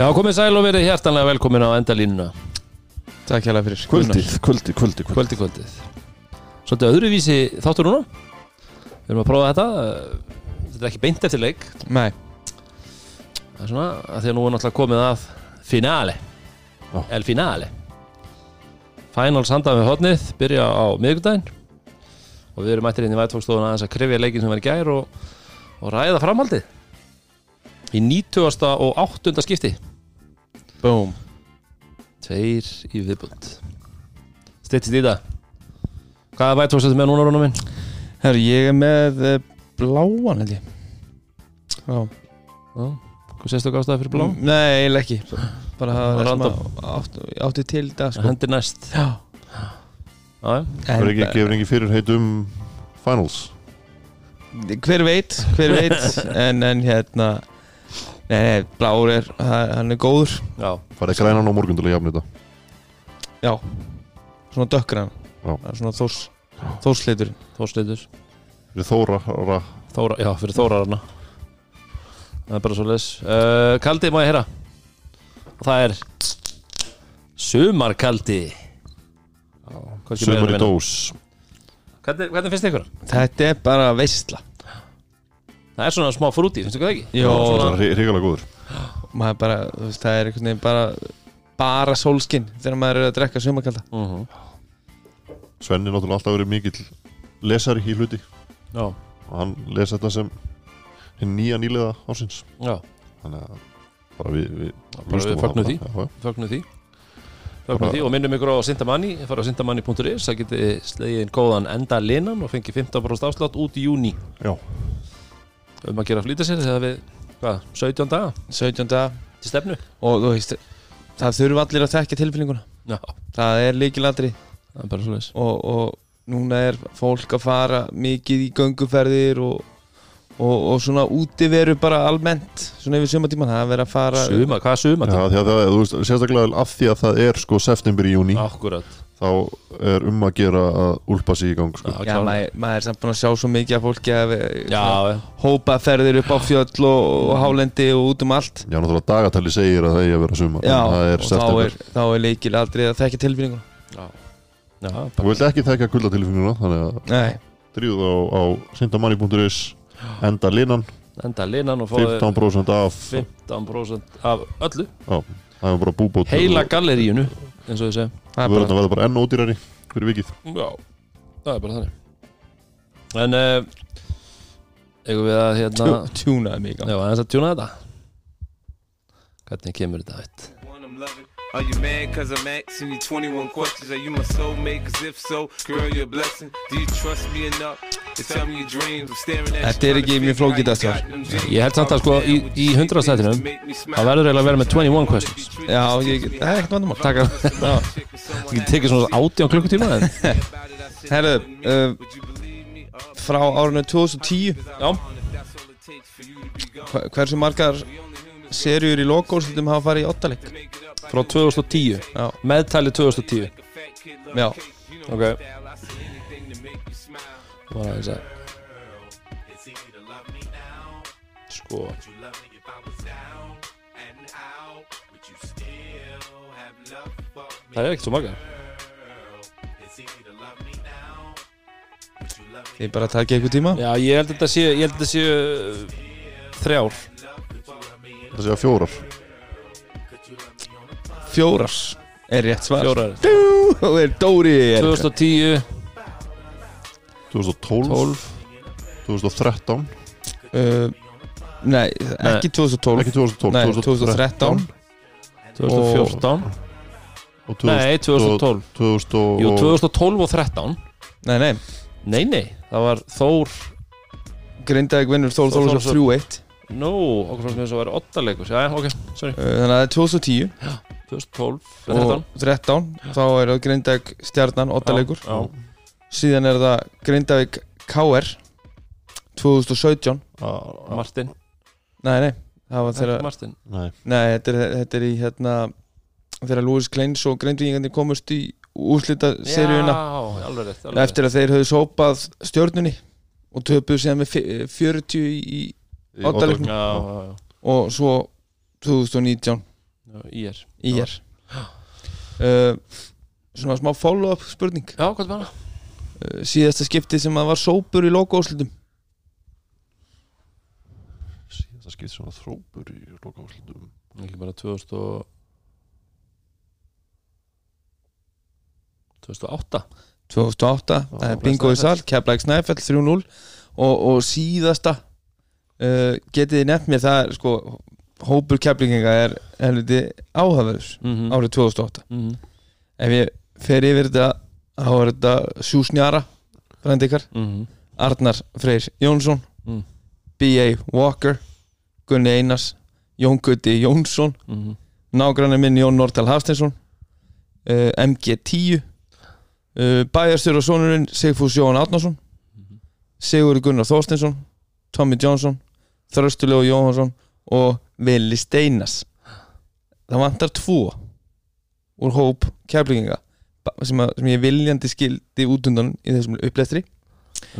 Já, komið sæl og verið hjertanlega velkomin á endalínuna. Takk hérlega fyrir Kvöldið, kvöldið, kvöldið, kvöldið. Kvöldi kvöldið. Svolítið öðruvísi þáttur núna. Við erum að prófa þetta. Þetta er ekki beint eftir leik. Nei, Það er svona að því að nú er náttúrulega komið að Finale. Já. El Finale. Finals handað með hotnið Byrja á miðgudaginn Og við erum mættir inn í vætfókstofuna aðeins að krefja leikin sem var í gær og, og ræða framhaldið. Í 90. og 8. skipti boom Tveir í viðbund Stittist í það Hvaða vætfókst þetta með núna, Rónum minn? Herru, ég er með uh, bláan held ég Já Já, Hvað sést þú gástaði fyrir blá? Nei, eiginlega ekki Bara það er sem Random. að átti, átti til í dag sko. Hendir næst Já Já. Það er ekki, gefur ekki fyrir heit um finals Hver veit, hver veit En, en hérna Nei, nei, blár er, hann er góður. Já. Farið grænan á morgun til að jafna þetta? Já. Svona dökkur hann Já. Það er Svona þós Þórsleitur Þórsleitur Fyrir Þóra, ra, Þóra, Já, fyrir Þórararna Það er bara svo leis uh, Kaldi má ég heyra? Og það er Sumarkaldi. Sumar í dós. Hvernig, hvernig finnst ykkur? Þetta er bara veistla Það er svona smá frúti, finnst ykkur það ekki? Jó. Það svona, er hrigalega góður. Maður bara, þú veist, það er einhvern veginn bara Bara sólskinn Þegar maður er að drekka sumakalda. Uh Svenni náttúrulega alltaf verið mikill lesari í hluti. Já, og hann lesa þetta sem hinn nýja nýlega ásins já, þannig að bara við, við við fögnum það því. Fögnum því. Því og minnum ykkur á Sintamanni. Fara á sintamanni.is það geti slegið inn góðan enda linan og fengi 15% afslátt út í júni Já, um að gera flýta sér þegar við, hvað, 17 daga? 17. til stefnu. Og þú veist það þurfa allir að þekka tilfinninguna. Já, það er líkilandri það er og, og núna er fólk að fara mikið í gönguferðir og, og, og svona útiveru bara almennt svona yfir sumatíman það er verið að fara Suma, hvað er suma? Já því að það, þú veist, sérstaklega af því að það er sko september í júni Akkurat þá er um að gera að úlpa sig í gang sko. Já, maður, maður er samt búin að sjá svo mikið af fólki að hópa ferðir upp á fjöll og, og hálendi og út um allt. Já, náttúrulega dagatali segir að það eigi að vera sumar. Já, er og þá er, þá er leikil aldrei að þekka tilfinninguna. Já, já Þú vilt ekki þekka kuldatilfinninguna þannig að Nei, dríðu á, á sindamanni.is enda linan. Enda linan og fóði 15% af 15% af öllu. Já, það er bara búbót Heila galleríunu, eins og þau segja það er Vörðurna bara enn ódýrari fyrir vikið Já, það er bara þannig En uh, eigum við að hérna tjú- tjúnaði mig. Já, aðeins að tjúna þetta Hvernig kemur þetta loving. Are you mad cause I'm asking you 21 questions? Are you my soulmate? Cause if so, girl, you're a blessing. Do you trust me enough Þetta er ekki mjög flókið, dreams. Ég held samt að sko í, í 100 stættinum Það verður eiginlega að vera með 21 questions. Já, ég, það er ekkert vandamál. Taka, já. Það getur tekið svona 18 klukkutíma Herðu, uh, frá árinu 2010 Já, Hversu margar serjur í lokórslutum hafa farið í ottaleg frá 2010 Já, Meðtali 2010 já. Ok. Var aðeins að Sko. Það er ekkert svo margar. Þið bara takið eitthvað tíma. Já, ég held að þetta sé Ég held að þetta sé uh, Þrjár. Það sé að fjórar Fjórar er rétt svar Fjórar Og er Dóri er 2010 2012 12 2013 uh, Nei, ekki 2012 Ekki 2012 Nei, 2013 2014 og 2000 Nei, 2012 2000 Jú, 2012 og 13 Nei, nei, Nei, nei, það var Þór Grindavík vinnur Þór Þór Þór Þórsson. 3-1 Nú, okkur fannst mér að vera 8 leikur Já, ok, sorry Uh, Þannig að það er 2010 2012, og 13 13 Þá er það Grindavík stjarnan 8 leikur. Já, Síðan er það Grindavík KR 2017 Martin. Nei, nei, það var þeirra Martin. Nei, Nei, þetta er, þetta er í hérna Þegar Lewis Kleins og Grindvíkingandi komust í úrslita seríuna Eftir að þeir höfðu sópað stjörnunni Og töpuðu síðan með fi- 40 í í Oddaleiknum. rétt. Já, já, já. Og svo 2019 Í er í er uh, Svona smá follow-up spurning. Já, hvað er bara? uh, Síðasta skipti sem að var sópur í logo-úslitum Síðasta skipt svona þrópur í lokaúslutum Ekki bara 2000 og 2008 2008, það er bingo í sal Keflæk Snæfell 3-0 og, og síðasta uh, getið þið nefnt mér það er sko hópur keflinginga er helviti áhafverðus mm -hmm. árið 2008 mm ef ég fer yfir þetta þá er þetta Sjúsnjara frændi ykkar, -hmm. Arnar Freyr Jónsson. Mm. B.A. Walker Gunni Einars, Jón Gutti Jónsson. Mm nágrannar minn Jón Nortal Hafsteinsson. Uh, MG10 uh, bæjarstjóra og sonurinn Sigfús Jón Átnason Sigurður Gunnar Þorsteinsson. Tommy Johnson. Þröstulegu Jóhansson og Vili Steinas það vantar tvo úr hóp ba- sem, að, sem ég viljandi skildi út undan í þessum upplæstri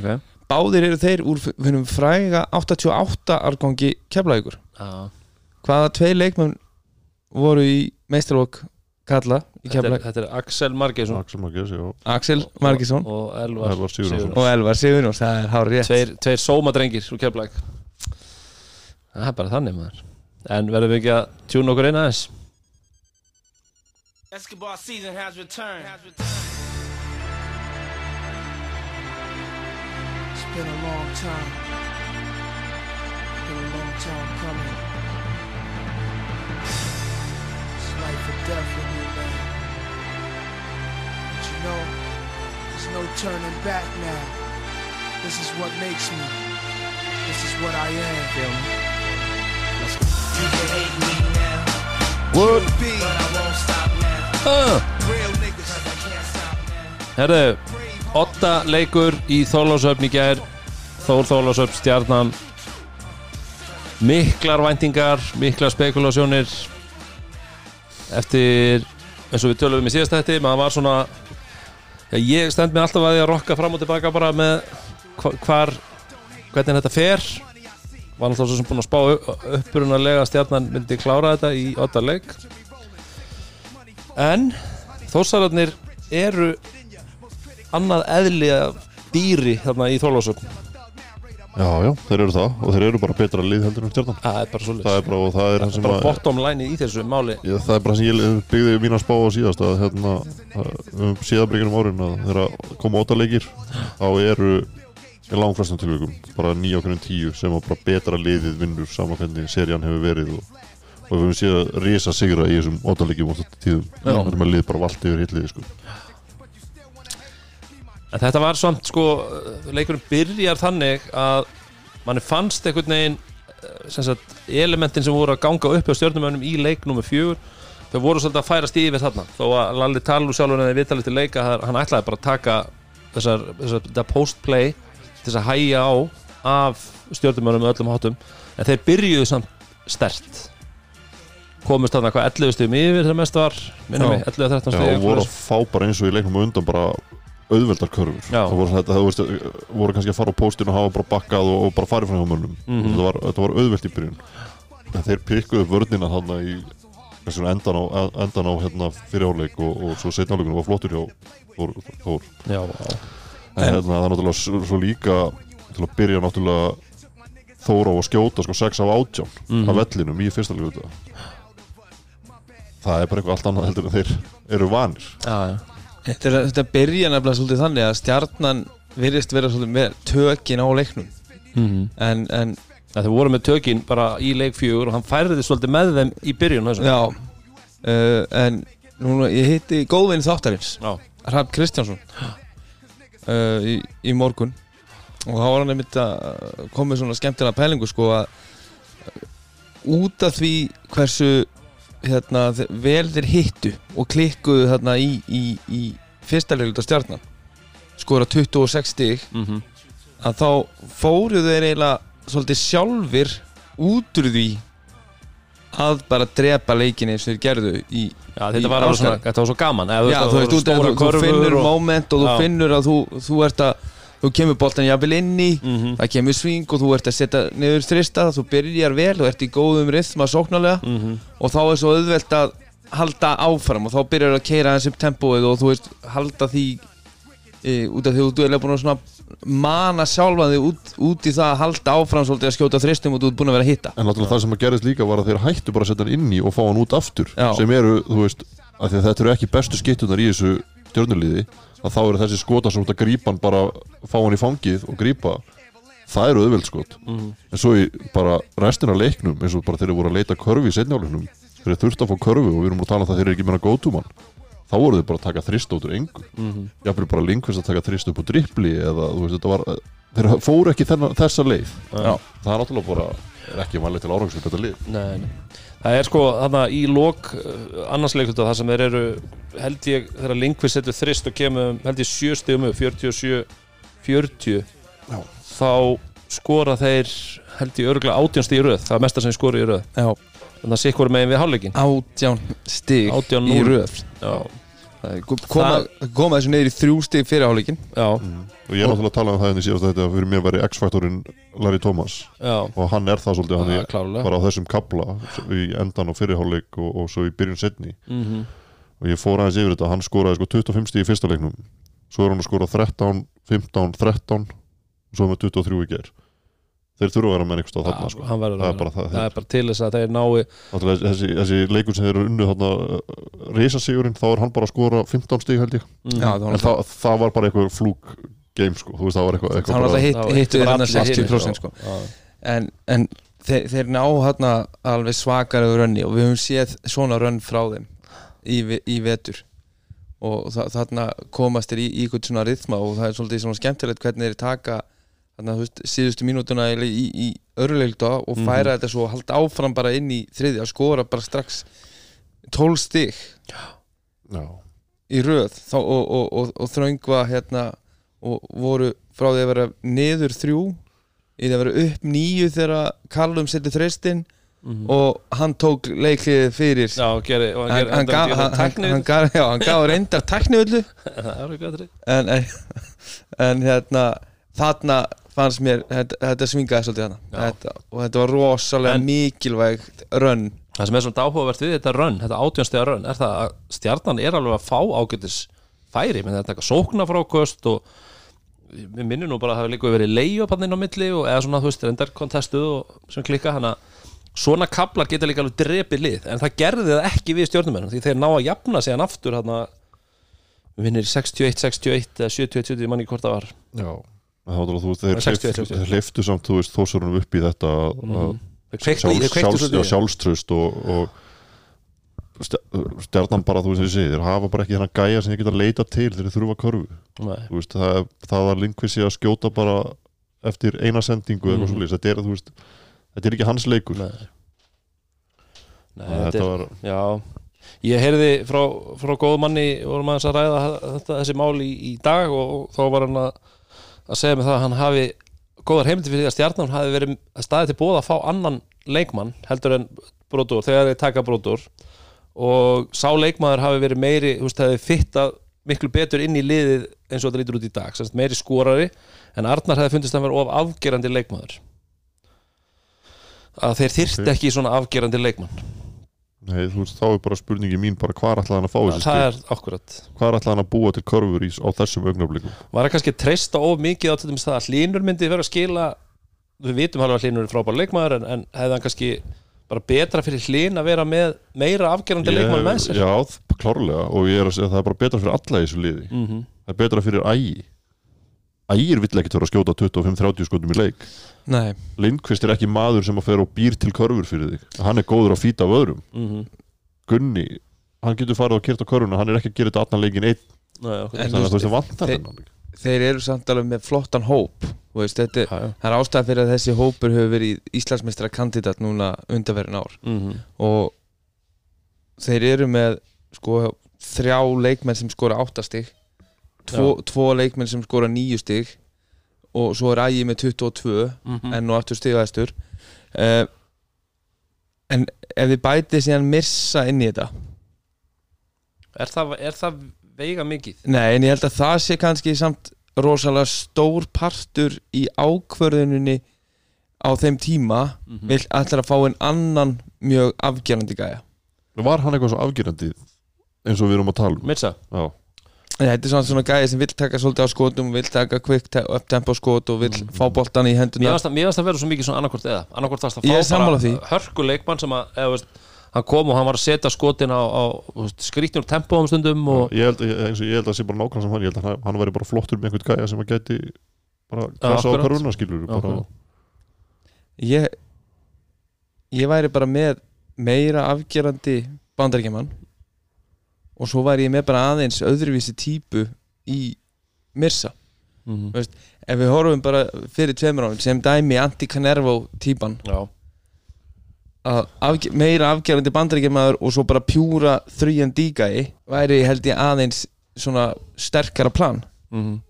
Ok. Báðir eru þeir úr fræga 88 árgangi keflavíkur. Já. Hvaða tvei leikmenn voru í meistarvokk kalla í Þetta er, keflavík? þetta er Axel Margesson Axel Marges, já. Axel Margisson og Elvar, Elvar Sigurjónsson. og Elvar Sigurjóns, það er hár rétt Tveir, tveir sómadrengir úr Keflæk Það er bara þannig maður En verðum við ekki að tjúna okkur inn aðeins Escobar season has returned. It's been a long time. It's been a long time coming. It's life or death with me, man. But you know, there's no turning back now. This is what makes me. This is what I am. Feel me? What? Uh, now. Herðu, Otta leikur í Þórlásöfn í gær Þór Þórlásöfn stjarnan Miklar væntingar Miklar spekulasjónir Eftir eins og við tölum um í síðast þetta maður var svona ég stend mig alltaf að því að rokka fram og tilbaka bara með hva- hvar hvernig þetta fer var alltaf svo sem búin að spá upprunalega að stjarnan myndi klára þetta í Otta leik. En Þórsararnir eru annað eðli af dýri þarna í Þórlásöfn Já, já, þeir eru það. Og þeir eru bara betra lið heldur en stjarnan. Það er bara svo Það er bara, það er það sem bara að bottom line í þessu máli. Já, það er bara sem ég byggði mín að spá á síðast að hérna, um síðabryggjum árin að þegar koma ótaleikir þá eru í langflestum tilvíkum bara nýja okkur en tíu sem að bara betra liðið vinnur saman hvernig serían hefur verið og, og við höfum séð að risa sigra í þessum ótaleikjum og þetta tíðum. Það er með lið bara vald yfir hitliði sko. en þetta var samt sko leikurinn byrjar þannig að manni fannst einhvern veginn eh, sem sagt, elementin sem voru að ganga upp á stjórnumönnum í leik nummer fjögur þau voru svolítið að færast yfir þarna. Þó að Lalli Talú sjálfur en þið vitalið til leika að hann ætlaði bara að taka þessar, þessar postplay til þess að hæja á af stjórnumönnum með öllum hátum en þeir byrjuðu samt stert komust þarna hvað 11 stegum yfir þegar mest var. Minnum mig 11-13 Já, stegum og voru að fá bara eins og í leiknum á undan bara auðveldar körfur. Já. það voru, þetta, það, veist, voru kannski að fara á póstinu og hafa bara bakkað og, og bara farið frá hjá mönnum. Mhm. þetta, var, þetta var auðveld í byrjun. En þeir pikkuðu vörnina þarna í endan á, endan á hérna, fyrirháleik og, og svo setnáleikunum var flottur hjá Þór, já, en hérna, það er náttúrulega svo, svo líka til að byrja náttúrulega Þóra á að skjóta sko 6 af 18 Mhm. af vellinum í fyrsta leiku það er bara eitthvað allt annað heldur en þeir eru vanir já, já. Þetta, er, þetta byrja nefnilega svolítið þannig að stjarnan virðist vera svolítið með tökin á leiknum Mhm. en, en Það þeir voru með tökin bara í leik fjögur og hann færði svolítið með þeim í byrjun já uh, en núna ég hitti góðvinn þáttarins Já. Hrafn Kristjánsson uh, í, í morgun og þá var hann einmitt að koma með svona skemmtina pælingu sko að út af því hversu hérna, vel þeir hittu og klikkuðu þarna í, í, í fyrsta leikluta stjarnan skora 26 stig Mm -hmm. að þá fóru þeir eiginlega svolítið sjálfir út úr því að bara drepa leikinni sem þeir gerðu í, Já, í þetta var, svona, þetta var svo gaman eða, Já, þú, veist, þú, þú, þú körfur finnur og- moment og þú Já. finnur að þú, þú ert að þú kemur boltan jafnvel inn í Mhm. það kemur sving og þú ert að setja niður þrista þú byrjar vel og ert í góðum rithma sóknarlega Mhm. og þá er svo auðvelt að halda áfram og þá byrjar að keira upp tempóið og þú veist halda því e, út af því að þú er búin að mana sjálfa þig út, út í það að halda áfram svolítið að skjóta þristum og þú ert búin að vera að hitta En náttúrulega það sem að gerðist líka var að þeir hættu bara að setja hann inn í og fá hann út aftur Já. sem eru, þú veist, að því að þetta eru ekki bestu skittunar í þessu stjórnuliði að þá eru þessi skota sem út að grípa hann bara fá hann í fangið og grípa það eru auðveld skot Mhm. en svo í bara restina leiknum eins og bara þeir eru voru að leita körfi í setnjáleiknum þeir eru þurft að fá körfi og við erum að tala um það að þeir eru ekki meina gótumann þá voru þeir bara að taka þrist út úr engu Mhm. jáfnir bara lingvist að taka þrist upp úr drippli eða þú veist þetta var þeir fóru ekki þennan, þessa leið Já. það er náttúrulega bara er ekki vanlega til árangsveit þetta lið Nei, nei. Það er sko þarna í lok uh, annars leikluta það sem þeir eru held ég þegar Lindqvist setur þrist og kemur um, held ég sjö stigum upp 47 40 Já. þá skora þeir held ég örgulega átján stig í röð það er mesta sem skori í röð Já. Þannig að sikkur megin við hálfleikin átján stig 18 í 0. röð. Já, Það er koma, koma þessu í þrjú stig fyrir áleikin já, og ég er náttúrulega að tala um það en ég síðast þetta að fyrir mér veri X-faktorinn Larry Thomas. Já, og hann er það svolítið hann klárlega. bara á þessum kabla í endan og fyrirháleik og, og svo í byrjun setni Mhm. og ég fór aðeins yfir þetta, hann skoraði sko 25 stíð í fyrsta leiknum. Svo er hann að skora 13, 15, 13 og svo er með 23 í ger þeir þurfa að vera með einhvers stóð þarna sko. hann verður það að er bara það, það er bara til þess að þeir nái Náttúrulega þessi, þessi leikur sem þeir eru unnu þarna reysasigurinn, þá er hann bara að skora 15 stíð held ég, mm, Já, það var en það, það var bara eitthvað flúk game sko, þú veist það var eitthvað, Það eitthvað var alltaf það var hittu bara þarna allir hinir, 60% sko. en, en þeir, þeir ná hérna alveg svakar rönni og við höfum séð svona rönn frá þeim í, í vetur. Og þa þarna komast þeir í, í eitthvað svona rithma og það er svolítið svona skemmtilegt hvernig þeir taka þarna, þú veist, síðustu mínútuna í, í, öruleikta og Mhm. færa þetta svo og halda áfram bara inn í þriðja og skora bara strax 12 stig. Já, í röð. Þá, og, og, og, og þröngva hérna og voru frá því að vera niður þrjú í því að vera upp nýju þegar Callum setti þreistinn Mhm. og hann tók leikliðið fyrir. Já, geri, og hann, hann, hann, hann, gaf, gaf reyndar eitthvað en, en, en hérna þarna fannst mér þetta, þetta svingaði svolítið hana þetta, og þetta var rosalega En- mikilvægt rönn. Það sem er svona áhugavert við þetta rönn, þetta átjónstega rönn er það að stjarnan er alveg að fá ágætis færi, menn þetta er sóknarfrákost og við minnum nú bara að það hefur líka verið leiðjöp hann inn á milli og eða svona, þú veist, reyndar kontestuð og sem klikka, hann að svona kaplar geta líka alveg drepið lið. En það gerði það ekki við stjórnumennum því þeir ná að jafna sig hann aftur hann að við vinnir 61-61 eða 70-70, manni hvort það var. Já þeir, Það var 61, hleyptu- 61. þeir hleyftu samt, þú veist, þósarunum upp í þetta að. Þeir þeir því. sjálfströst og, og stj- stjarnan bara, þú veist, þessi þeir hafa bara ekki þennan gæja sem þeir geta leita til þeir þurfa körfu, Nei. þú veist, það, það var Linkvissi að skjóta bara eftir eina sendingu eitthvað svolítið, þetta er, veist þetta er ekki hans leikur Nei. Nei, að þetta þetta er, var, Já, ég heyrði frá, frá góðu manni vorum aðeins að ræða þetta, þessi mál í, í dag og, og þá var hann að, að segja mig það að hann hafi góðar heimildi fyrir því að stjarnan hafi verið að staði til bóða að fá annan leikmann heldur en brotur þegar þeir taka brotur og sá leikmaður hafi verið meiri þú veist, hefði fittað miklu betur inn í liðið eins og þetta lítur út í dag Sannst, meiri skorari en Arnar hefði fundist að vera of afgerandi leikmaður. Að þeir þyrfti Ok. ekki svona afgerandi leikmann nei, þú veist, þá er bara spurningi mín bara hvað ætlaði hann að fá þessi það stig er akkurat. Hvað ætlaði hann að búa til körfur í, á þessum augnablikum var það kannski treysta of mikið á til dæmis það að hlínur myndi vera að skila við vitum alveg að hlínur er frábær leikmaður en, en hefði hann kannski bara betra fyrir hlín að vera með meira afgerandi leikmann með sér? Já, klárlega og ég er að segja að það er bara betra fyrir alla í þessu liði. Mm -hmm. það er betra fyrir ægi ægir vill ekkert vera að skjóta 25-30 skotum í leik. Nei, Lindqvist er ekki maður sem að fer og býr til körfur fyrir þig. Hann er góður að fýta af öðrum. Mhm. Gunni, hann getur farið og kert á körfuna hann er ekki að gera þetta allan leikin einn. Þannig að þú veist það þeir- vantar þennan þeir eru samt alveg með flottan hóp veist, þetta, já. það er ástæða fyrir að þessi hópur hefur verið Íslandsmeistra kandidat núna undanverðin ár. Mhm. og þeir eru með sko þrjá leikmenn sem skora áttastig tvo, tvo leikmenn sem skora níu stig og svo er ægi með 22 Mhm. enn og aftur stigaðistur uh, en ef þið bætið síðan missa inn í þetta? Er, það, er það veiga mikið? Nei en ég held að það sé kannski samt rosalega stór partur í ákvörðuninni á þeim tíma. Mhm. vill allir að fá einn annan mjög afgerandi gæja. Var hann eitthvað svo afgerandi eins og við erum að tala um? Mitsa Já, Þetta er svona, svona gæja sem vill taka svolítið á skotum vill taka quick te- up tempo skot og vill Mhm. fá boltan í Mér henduna varst að, vera svo mikið svona annarkvort eða. Annarkvort varst að Ég fá sammála því. hörku leikmann sem að eða, veist, hann kom og hann var að setja skotin á, á skrítnum tempóum stundum og ég held, ég, eins og ég held að sé bara nákvæmlega sem hann Ég held að hann, hann væri bara flottur með einhvern gæja sem að gæti bara klasa á karuna skilur bara, ég, ég væri bara með meira afgerandi bandaríkjaman og svo væri ég með bara aðeins öðruvísi típu í Mirsa. Mhm. ef við horfum bara fyrir tveimur árum sem dæmi anti-Canervo típan. Já, að afge meira afgerandi bandaríkjamaður og svo bara pjúra 3D gæi væri held ég aðeins svona sterkara plan. Mhm.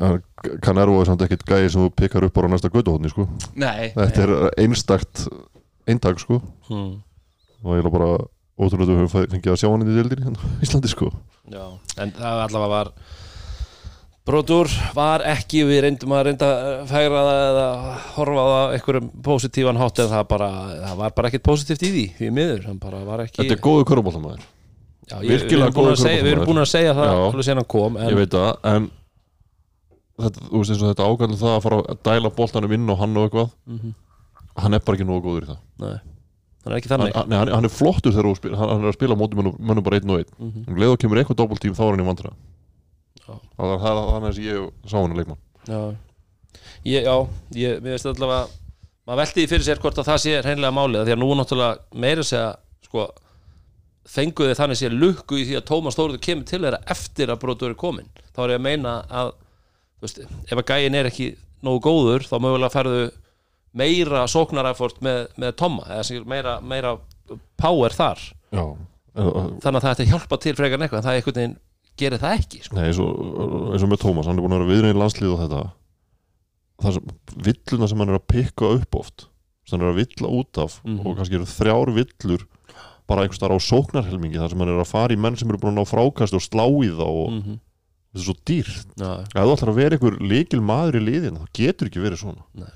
Hann- Canervo er samt ekkit gæji sem þú pikkar upp á næsta göduhotni sko. Nei, Þetta er einstakt eintak sko. Hmm. og ég er bara ótrúlega við höfum fengið að sjá hann í deildinni hérna á Íslandi sko. Já, en það allavega var Brotur var ekki við reyndum að reynda að færa það eða horfa á það einhverjum pósitívan hátt en það bara, það var bara ekkert pósitíft í því því miður, hann bara var ekki Þetta er góðu við virkilega góður segja, við erum búin að segja það alveg síðan hann kom en, Ég veit það, en þetta, þú veist eins og þetta ágæðlega það að fara að dæla boltanum inn og hann og eitthvað Mhm. hann er bara ekki nógu góður í það. Nei, hann er ekki þannig. Hann, hann, hann er flottur þegar þú spil, hann, hann er að spila móti mönnum, bara einn og einn. Mhm. um leið og kemur eitthvað doppeltím þá er hann í vandræða Já. það er þannig að ég sá hann að leikmann. Já, ég, já, ég, mér veist allavega maður velti því fyrir sér hvort að það sé hreinlega málið því að nú náttúrulega meira að segja sko, fenguði þannig sér lukku í því að Tómas Þóruður kemur til þeirra eftir að brotur er komin þá er ég að meina að veist, ef að gæin er ekki nógu góður þá mögulega færðu meira sóknaræfort með, með sem meira, meira power þar. Já þannig að það ætti að hjálpa til frekar en eitthvað en það einhvern veginn gerir það ekki sko. Nei, eins og, eins og með Tómas, hann er búin að vera viðrein landslið og þetta. Það sem, villuna sem hann er að pikka upp oft sem hann er að villa út af Mhm. og kannski eru þrjár villur bara einhvers þar á sóknarhelmingi þar sem hann er að fara í menn sem eru búin að ná frákast og slá í það og mm þetta er svo dýrt. Já, ef þú ætlar að vera einhver líkil maður í liðin þá getur ekki verið svona. Nei,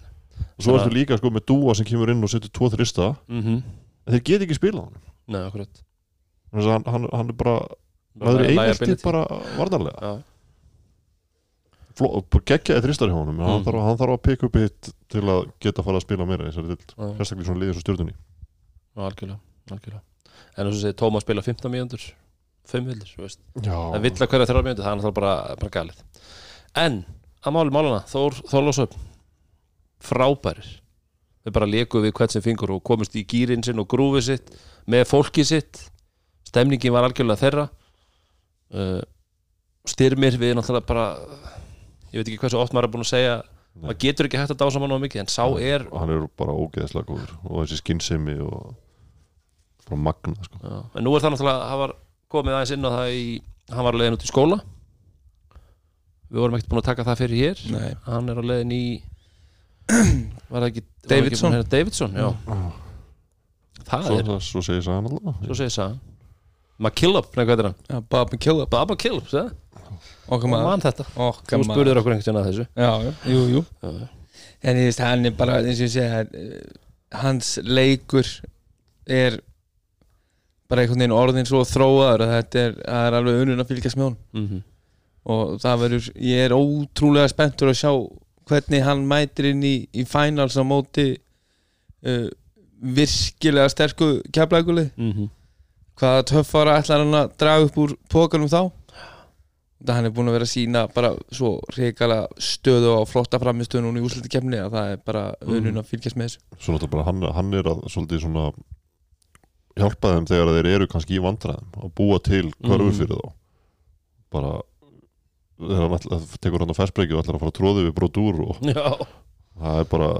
og svo ertu líka sko með dúa sem kemur inn og setur tvo þrista. Mm en þeir get ekki spila hann Nei, akkurat. Hann, hann, hann er bara maður er Liability. bara varnarlega. Já, geggjaði þristar hjá honum. Hann, Mhm. þarf, hann þarf að pikka upp hitt til að geta að fara að spila meira í þessari dild já. sérstaklega í svona liðið svo stjórnunni Já, algjörlega, algjörlega. En eins og segir, Tómas spila 15 mínútur 5 vildir, þú veist. Það vill að hverja þrjá mínútur, það er náttúrulega bara, bara galið. En, að máli málana Þór, Þórlásöp Frábærir Við bara leku við hvert sem fingur og komist í gýrin sinn og grúfið sitt með fólkið sitt Stemningin var algjörlega þeirra uh, Styrmir við náttúrulega bara Ég veit ekki hversu oft maður er búin að segja Nei. maður getur ekki hægt að dása mann á mikið en sá er hann er bara ógeðslega góður og þessi skinnsemi og bara magna sko. En nú er það náttúrulega hann var komið aðeins inn á það í hann var á leiðin út í skóla við vorum ekkert búin að taka það fyrir hér Nei. hann er á leiðin í var það ekki það ekki Davidson. að Davidson, það svo, er, það, svo segir það svo segir það McKillop, nei hvað er hann? Já, Bob McKillop. Baba Killop, segði Okkar hann maður mann þetta, þú spurður okkur einhvern veginn að þessu. Já, já, jú, jú. En ég veist, hann er bara, eins og ég segja eh, Hans leikur er bara einhvern veginn orðin svo þróaður að þetta er, það er alveg unun að fylgjast með honum. Mhm. og það verður, ég er ótrúlega spenntur að sjá hvernig hann mætir inn í, í finals á móti uh, virkilega sterku keflækuli Mhm. hvaða töffara ætlar hann að draga upp úr pókanum þá? Það hann er búin að vera að sína bara svo reikala stöðu og flotta framistöðu núna í úsluti kemni að það er bara unun að fylgjast með þessu. Svo náttúrulega bara hann, hann er að svolítið svona hjálpa þeim þegar þeir eru kannski í vandræðum og búa til hverfur Mhm. fyrir þá. Bara þegar hann tekur hann á festbreyki og ætlar að fara að tróði við brotur og já, það er bara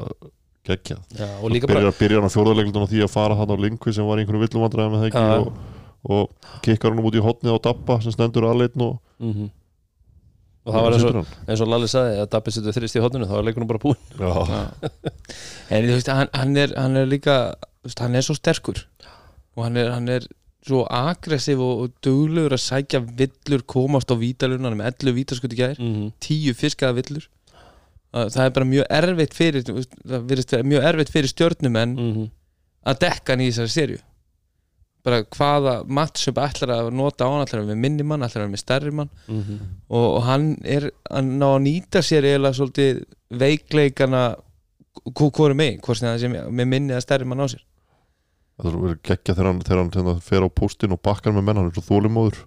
geggjað. Líka bara byrjar, byrjar hann á fjórðarleiklutunum á því að fara hann á lingvi sem var í einhverju villum vandræðum með Já. og, og kikkar hann út í hotnið á Dabba sem stendur aðleitn og, mhm. og það var eins og, eins og Lalli sagði að Dabbi setur þrist í hotninu þá er leikunum bara búinn. En þú veist, hann, hann, er, hann er líka hann er svo sterkur. Og hann er, hann er svo aggressiv og, duglegur að sækja villur komast á vítalunar með 11 vítaskuti gær. Mm 10 fiskaða villur. Að það er bara mjög erfitt fyrir það virðist vera mjög erfitt fyrir stjörnumenn -hmm. að dekka hann í þessari serju bara hvaða matchup ætlar að nota á hann? Ætlar að vera með minni mann, ætlar að vera með stærri mann? Mhm. og, og hann er að ná að nýta sér eiginlega svolítið veikleikana hvort megin, hvort sem það sé með minni eða stærri mann á sér Það er verið geggja þegar hann, þegar hann hérna, fer á póstinn og bakkar með menn, hann er svo þólimóður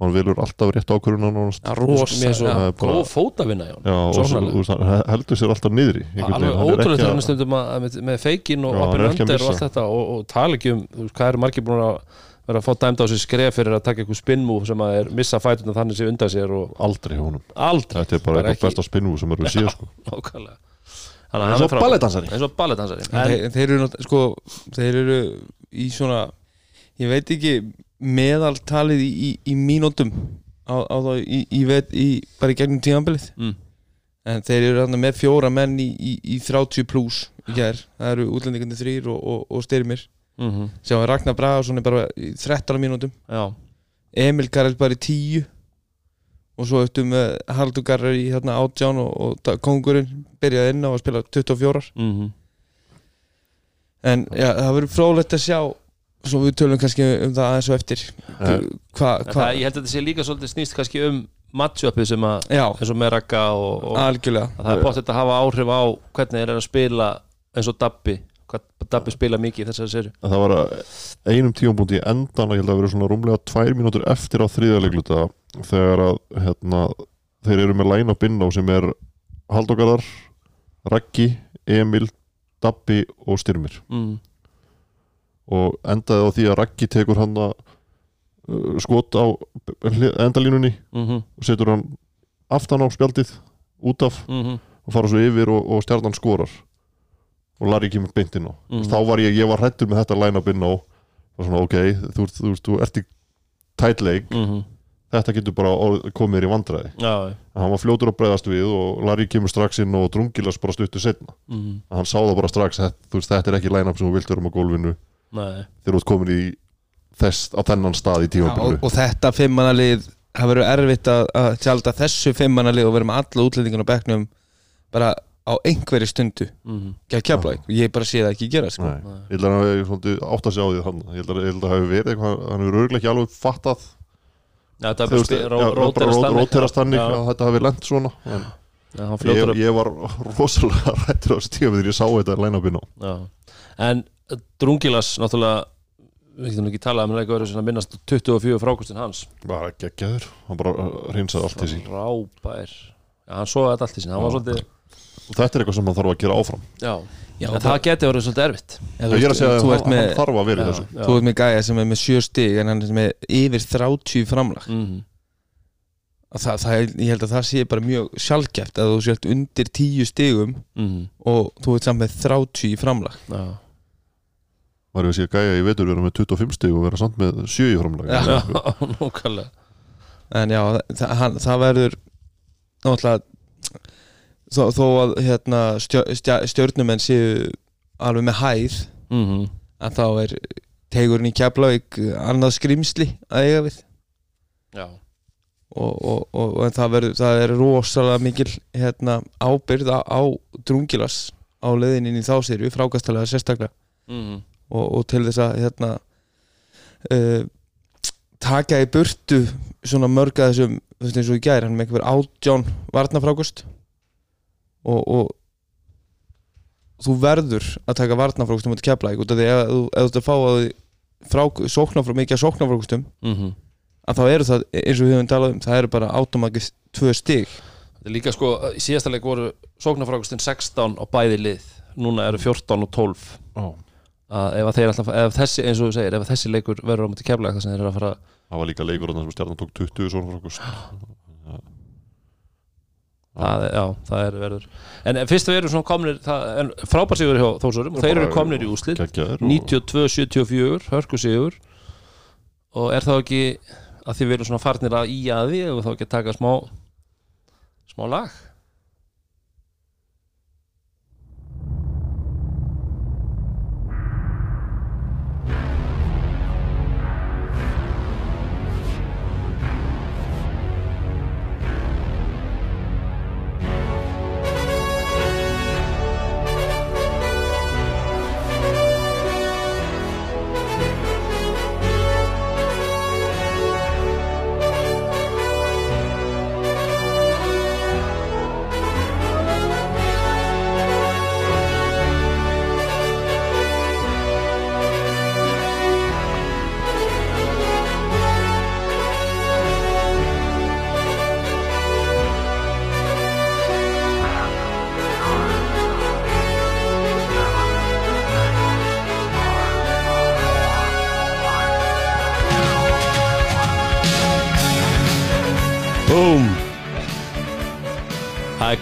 og hann velur alltaf rétt ákvörðun nánast. Já, Mér er svo já. Það er bara- góð fótavinna hann Já, og svo, hann heldur sér alltaf niðri alveg. Hann er ótrúlega þegar hann stundum að, með, með feikin og hann er under og allt þetta og, og tala ekki um þú veist, hvað eru margir búin að vera að fá dæmd á sér skref fyrir að taka eitthvað spinnmú sem að er missa fætuna þannig sé undan sér og aldrei aldrei Þetta er bara eitthvað ekki. besta spinnú sem eru síðan sko. Eins og frábær. ballettdansari. eins og balletdansari en, þeir, þeir sko, þeir eru í svona ég veit ekki meðaltalið í, í, í mínútum á, á þá í, í, vet, í bara í gegnum tíðanbilið mm. en þeir eru þarna með fjóra menn í, í, í 30 plus í gær. Það eru útlendingandi þrýr og, og, og styrmir. Mm sem var Ragnar Bragason er bara í 13 mínútum. Já, Emil Garrel bara í 10 og svo eftir með Haraldur Garrel í hérna átján og, og kóngurinn byrjaði inn á að spila 24 mm en já, það verður frólægt að sjá svo við tölum kannski um það aðeins og eftir. En hva, það, ég held að þetta sé líka svolítið snýst kannski um matchupið sem að eins og með Ragga og, og það er bótt að hafa áhrif á hvernig þeir eru að spila eins og Dabbi hvað Dabbi spila mikið í þessari En það var að einum tíumbúndi í endan að ég held að vera svona rúmlega tvær mínútur eftir á þriðalegluta þegar að hérna, þeir eru með line up inn á sem er Haldogarðar, Raggi, Emil, Dabbi og Styrmir mm. og endaði á því að Raggi tekur hann að uh, skot á endalínunni Mm -hmm. og setur hann aftan á spjaldið út af Mm og fara svo yfir og, og stjarnan skorar og Larry kemur beint inn á Mhm. þá var ég, ég var hrættur með þetta line-up inn á og svona ok, þú, þú, þú, þú ert í tætleik, -hmm. Þetta getur bara komið þér í vandræði. Já, hann var fljótur að breyðast við og Larry kemur strax inn og drungilas bara stuttu setna mm. hann sá það bara strax, veist, þetta er ekki line-up sem þú vilt vera um á gólfinu. Nei. Þegar þú ert komin í þess, á þennan stað í Já, tímabilinu. og, og þetta fimmannalið það verður erfitt að, að tjálta þessu fimmannalið og vera með alla útlendingun á bekknum bara á einhverju stundu. Mm. gegn keflaug og ég bara sé það ekki gera sko. Ég held að hann átt að sjá því hann, ég held að, ég held að hafi verið eitthvað, hann hefur örgulega ekki alveg fattað já, það veist, róterast þannig að þetta hafi lent svona en hann fljótur ég, að ég var rosalega rættur á tíma þegar ég sá þetta Já. En Drungilas náttúrulega við getum ekki talað um leika verið svona minnast 24 frákustin hans. Bara geggjaður, hann bara hreinsaði allt í sín Rábær Já, hann þetta allt í sín Hann var svolítið þetta er eitthvað sem hann þarf að gera áfram. Já, Já, en það geti verið svolítið erfitt. Já, ég er að segja þú að ert hann, með, hann þarf að vera í Já, þessu. þú ert með gæja sem er með sjö stig en hann er með yfir 30 framlag. Mhm. Að það, það, er- ég held að það sé bara mjög sjálfgeft að þú sért undir 10 stigum Mhm. og þú ert samt með 30 í framlag. Já, maður hefur séð gæja í vetur vera með 25 stig og vera samt með 7 í framlega Já. Já, núkallega en já, það, hann, það verður náttúrulega þó, þó að hérna, stjörnumenn séu alveg með hæð mm að þá er tegurinn í Keflavík annað skrimsli að eiga við. Já, og, og, og, og það, verður, það er rosalega mikil hérna, ábyrð á, á drungilas á leiðin inn í þá séru frákastalega sérstaklega. Mm og, og til þess að hérna, uh, taka í burtu svona mörg að þessum þú veist eins og í gær, hann með einhver átján varnafrákust og, og þú verður að taka varnafrákustum út að kepla út af því ef þú ef þú ert að fá að frák, sóknarfrá, mikið af sóknarfrákustum -hmm. að þá eru það, eins og við höfum talað um það eru bara átomakist tvö stig. Þetta er líka sko, í síðasta leik voru sóknarfrákustin 16 á bæði lið. Núna eru 14 og 12 Já. að ef, að þeir alltaf, ef þessi, eins og þú segir ef að þessi leikur verður á múti keflega þess að þeir eru að fara það var líka leikur þarna sem stjarnan tók 20 svona frákust það, já, það er verður. En fyrst við erum svona komnir það, en frábær sigur hjá Þórsurum og þeir eru komnir í og 92-74, hörku sigur. Og er þá ekki að því við erum svona farnir að í að því og þá ekki að taka smá smá lag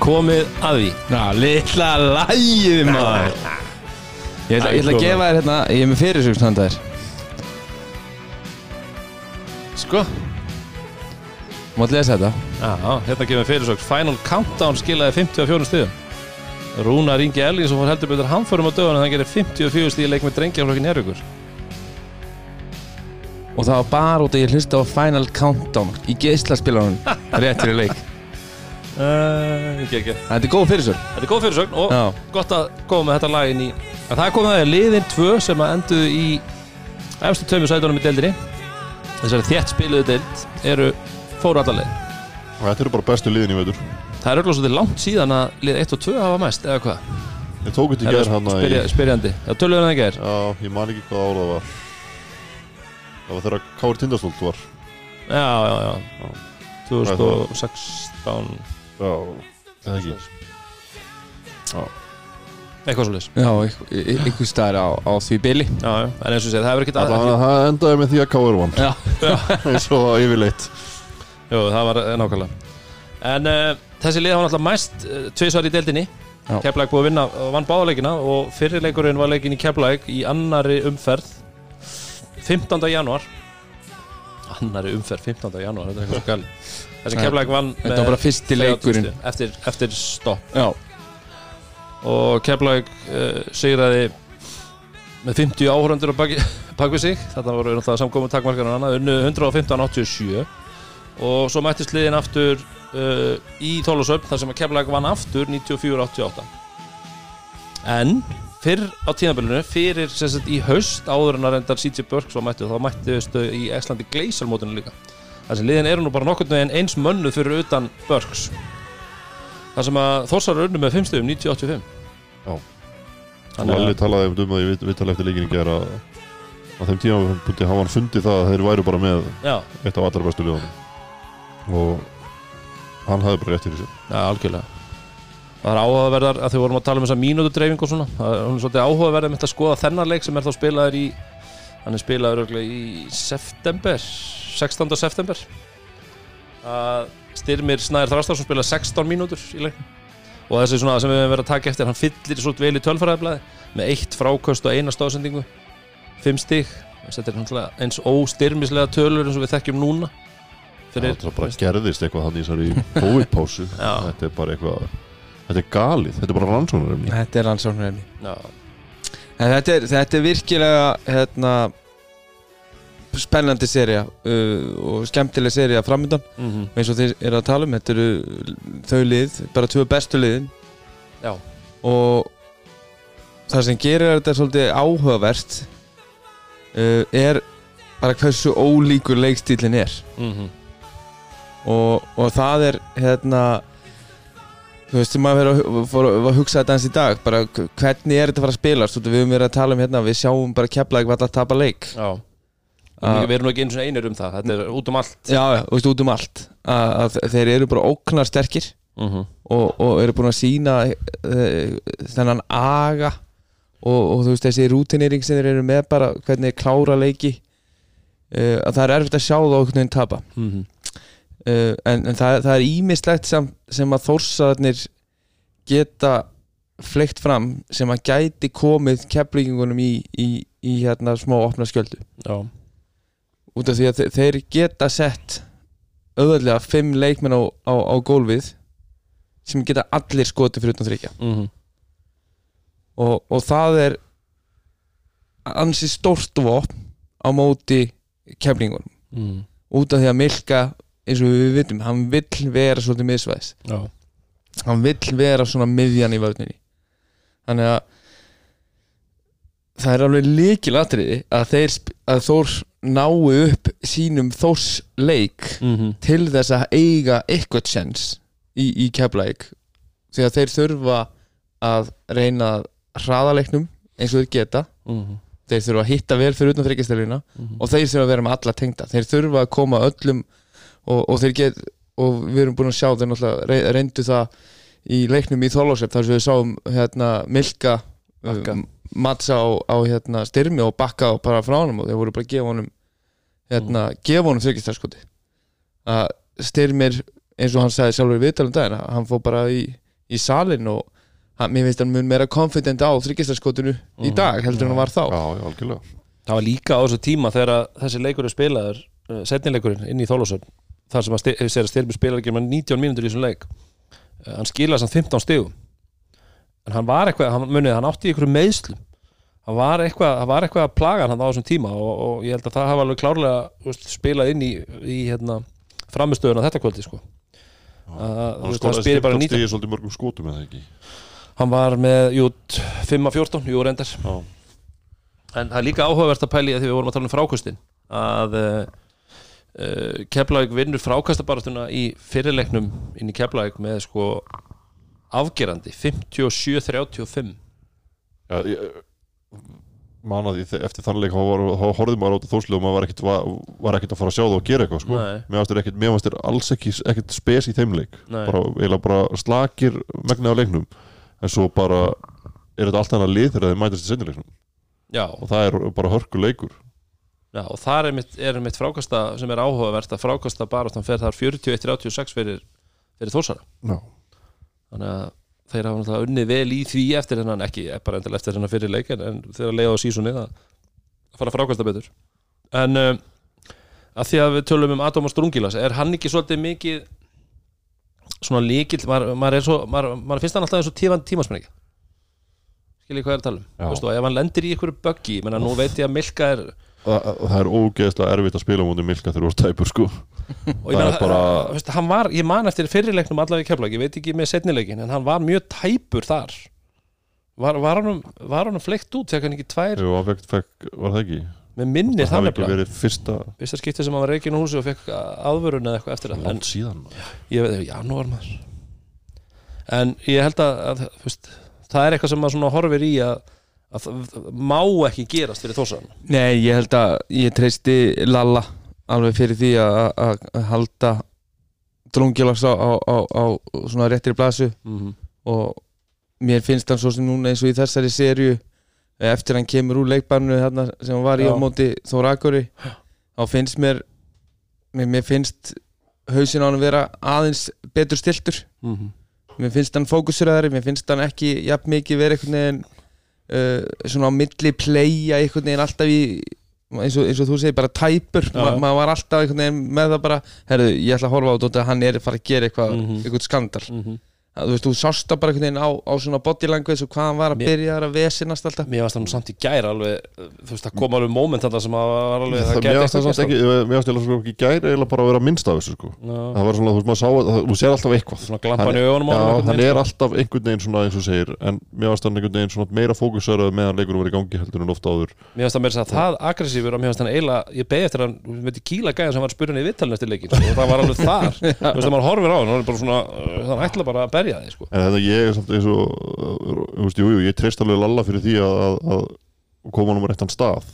komið að því. Já, litla lægið maður. Ég ætla, ég ætla að gefa þér hérna Ég er með fyrirsögn handa þér Sko Mátt lesa þetta. Já, hérna kemur fyrirsögn. Final Countdown skilaði 54 stíðum Rúnar Ingi Ellingsson fór heldur betur hamförum á dögunum hann gerir 54 stíð leik með drengjaflokkin Njárvíkur Og það var bara út að ég hlusta á Final Countdown Í geislaspilarunum Réttir í leik Ekki, ekki. Þetta er góð fyrirsögn. Þetta er góð fyrirsögn og Já, gott að koma með þetta lag inn í en það er komið að liðin tvö sem að enduðu í efstu tveimur sætunum í deildinni þessari þétt spiluðu deild eru fóru allar leið. Og Þetta eru bara bestu liðin í veitur það er auðvitað svolítið langt síðan að lið 1 og 2 hafa mæst eða hvað? Ég tók þetta í gerð hann í spyrja, spyrjandi. Já töluðu hann ekki er Já, ég man ekki hvað ára það var. Það var þegar Kári Tindastólt var. Já já já. Já. 2016 Já, eða ekki? Eitthvað svolítið já ykkur staðar á, á því bili. Já já. En eins og segir það hefur ekkert að Þannig að það endaði með því að Kári vann. Já, eins og yfirleitt. Jú það var eh, nákvæmlega. En uh, þessi lið hafa náttúrulega mæst uh, tvisvar í deildinni. Já. Keflæk búið að vinna og vann báðaleikina og fyrirleikurinn var leikin í Keflæk í annari umferð 15. januar annari umferð 15. januar þetta er eitthvað svo gal þessi Keflæk vann Þetta var bara fyrsti 30 leikurinn. eftir, eftir stopp. Já, og Keflæk uh, sigraði með 50 áhörundur á baki, bakvið sig. Þetta voru náttúrulega samkomið takmarkar og annað unnu 115-87 og svo mættist liðin aftur uh, í Þólusöfn þar sem Keflæk vann aftur 94-88 en fyrr á tíðanbölinu fyrir sagt í haust áður en að reyndar CJ Burks var mættu þá mættu í Exlandi Gleisalmótinu líka sem liðin eru nú bara nokkurnu veginn eins mönnu fyrir utan Burks þar sem að Þórsar er unnu með 5 stöðum 90-85 Já. Þannig að- Lalli talaði um það í vittala eftir leikinni gera að á þeim tíma búti hafa hann fundið það að þeir væru bara með Já, eitt af allra bestu liðunum. Og hann hafði bara rétt fyrir sér. Já, algjörlega. Það er áhugaverðar að þau vorum að tala um þessa mínútu dreifing og svona Það er svolítið áhugaverðar með að skoða þennan leik sem er þá spilaður í hann er spilaður örugglega í september 16. september. Að Styrmir Snæður Þrastarsson spilaði 16 mínútur í leiknum. Og þessi svona sem við hefum verið að taka eftir hann fyllir svolítið vel í tölfræðablaði með eitt fráköst og eina stóðsendingu 5 stík þetta er eins óstyrmislega tölur eins og við þekkjum núna. Fyrir, það bara gerðist eitthvað hann í þessari COVID-pásu. Já. þetta er bara eitthvað þetta er galið, þetta er bara rannsóknarefni. Þetta er rannsóknarefni. Já, En þetta er, þetta er virkilega hérna, spennandi seria uh, og skemmtileg seria framöndan mm eins og þeir eru að tala um þetta eru þau lið, bara tvö bestu liðin. Já. og það sem gerir þetta svolítið áhugavert uh, er bara hversu ólíkur leikstílinn er. Mm og, og það er hérna þú veist, maður verið að, að hugsa þetta eins í dag bara hvernig er þetta að fara að spilast Þú veist, við höfum verið að tala um hérna, við sjáum bara kepla ekki að tapa leik Já Ah. Við erum ekki eins og einir um það, þetta er út um allt já, já, veist, út um allt að, að þeir eru bara óknar sterkir mm -hmm. og, og eru búin að sína uh, þennan aga og, og þú veist þessi rútinering sem þeir eru með bara hvernig þeir klára leiki uh, að það er erfitt að sjá þá einhvern veginn tapa Mm -hmm. Uh, en, en það, það er ímislegt sem, sem að þórsararnir geta fleikt fram sem að gæti komið keflingunum í, í, í hérna smá opna skjöldu Já, út af því að þe- þeir geta sett auðvitað fimm leikmenn á, á, á gólfið sem geta allir skotið fyrir utan þryggja mm -hmm. og, og það er ansi stórt vopn á móti keflingunum Mm. út af því að Milka eins og við vitum, hann vill vera svolítið miðsvæðis. Já, hann vill vera svona miðjan í vörninni. Þannig að það er alveg líkilatriði að þeir að Þór nái upp sínum Þórs leik mm -hmm. til þess að eiga eitthvað sens í, í keflæk því að þeir þurfa að reyna að hraða leiknum eins og þeir geta. Mm -hmm. þeir þurfa að hitta vel fyrir utan þryggjastelina og þeir þurfa að vera með alla tengda. Þeir þurfa að koma öllum og, og þeir get og við erum búin að sjá þeir náttúrulega rey- reyndu það í leiknum í Þorlósef þar sem við sáum hérna Milka Bakka. um, Matsa á, á hérna styrmi og bakka á bara frá honum og þeir voru bara að gefa honum hérna, gefa honum þryggjastelskoti að styrmir eins og hann sagði sjálfur í viðtalum daginn hann fór bara í, í salin og hann, mér finnst hann mun meira confident á þryggjastaskotinu í dag heldur en hann var þá. Já, það var líka á þessu tíma þegar að þessi leikur er spilaður uh, setnileikurinn inn í Þólasöfn þar sem að sti- sér að styrmi spilar ekki með 19 mínútur í þessum leik. Uh, hann skilaði samt 15 stigum. En hann var eitthvað, hann munið, hann átti í ykkur meðslum hann var eitthvað, hann var eitthvað að plaga hann á þessum tíma og, og ég held að það hafa alveg klárlega spilað inn í, í hérna, framistöðuna þetta kvöldi sko. Hann spilir bara 15 19 stigið svolítið mörgum skotum eða ekki? Hann var með, jú, 5-14 jú, reyndar. En það er líka áhugavert að pæli að því við vorum að tala um frákostin að uh, Keflavík vinnur frákastabarastuna í fyrirleiknum inn í Keflavík með sko afgerandi 57-35 já ég, man að því eftir þann leik þá horfði maður á þetta þóslu og maður var ekkit, var, var ekkit að fara að sjá það og gera eitthvað sko. Mér varst þér alls ekki ekkit spes í þeim leik. Nei. bara, eiginlega bara slakir megnið á leiknum. En svo bara er þetta allt annað lið þegar þeir mætast í sennileiknum Já, og það er bara hörku leikur já, og þar er mitt, er mitt frákasta sem er áhugavert að frákasta barastan fer þar 41-36 fyrir, fyrir þósara Já. þannig að þeir hafa unnið vel í því eftir hennan, ekki bara endilega eftir hennan fyrir leik en, þeir að leiða á sísunni að fara að frákasta betur. En um, að því að við tölum um Adam og Strungilas er hann ekki svolítið mikið svona líkill maður, er svo, maður, maður finnst hann alltaf eins og tífan tímasmenningi skiljið hvað er að tala um? Ef hann lendir í ykkur buggi menna nú veit ég að Milka er það, er ógeðslega erfitt að spila mútið Milka þegar þú ert tæpur sko. Og ég er bara- veist, var, ég man eftir fyrirleiknum allavega í keflag, ég veit ekki með setnileikin en hann var mjög tæpur þar. Var, var hann hann fleikt út, þegar hann ekki tvær? Jú, fekk, fekk, var það ekki? Með minni það hafi ekki verið fyrsta fyrsta skipti sem hann var reikin úr húsi og fekk aðvörun eða eitthvað eftir það en síðan ég veit, já, nú var maður. En ég held að, að veist, það er eitthvað sem maður horfir í að, að það má ekki gerast fyrir þósan Nei, ég held að ég treysti Lalla alveg fyrir því að, að, að halda drungilags á, á, á, á svona réttir blasu mm -hmm. og mér finnst hann svo sem núna eins og í þessari serju eftir hann kemur úr leikbarnu þarna sem hann var í Já. á móti Þór Akuri þá finnst mér mér, mér finnst hausin á hann vera aðeins betur stiltur Mhm. mér finnst hann fókusuraðari mér finnst hann ekki jafn mikið vera einhvern veginn uh, svona á milli playa einhvern veginn alltaf í eins og, eins og þú segir bara tæpur. Ma, maður var alltaf einhvern veginn með það bara herru, ég ætla að horfa á þetta hann er að fara að gera eitthvað Mhm. eitthvað skandal Mhm. að, þú veist, þú sást það bara einhvern veginn á, á svona body language og hvað hann var að Mér- byrja að vesinast alltaf. Mér varst það samt í gær alveg þú veist, það kom alveg moment þetta sem að var alveg það, gæti mér varst það samt ekki mér varst það ekki gæri eða bara að vera minnst af þessu sko. Já. það var svona, þú veist, maður sá að þú sér alltaf eitthvað. Svona glampan í augunum á hann veginn, er sko. alltaf einhvern veginn svona eins og segir en mér varst hann einhvern veginn svona meira fókusörað meðan leikunum og og berja þig sko. en þetta ég er samt eins og þú veist, jú, jú, ég treyst alveg Lalla fyrir því að, að, að koma hann um réttan stað.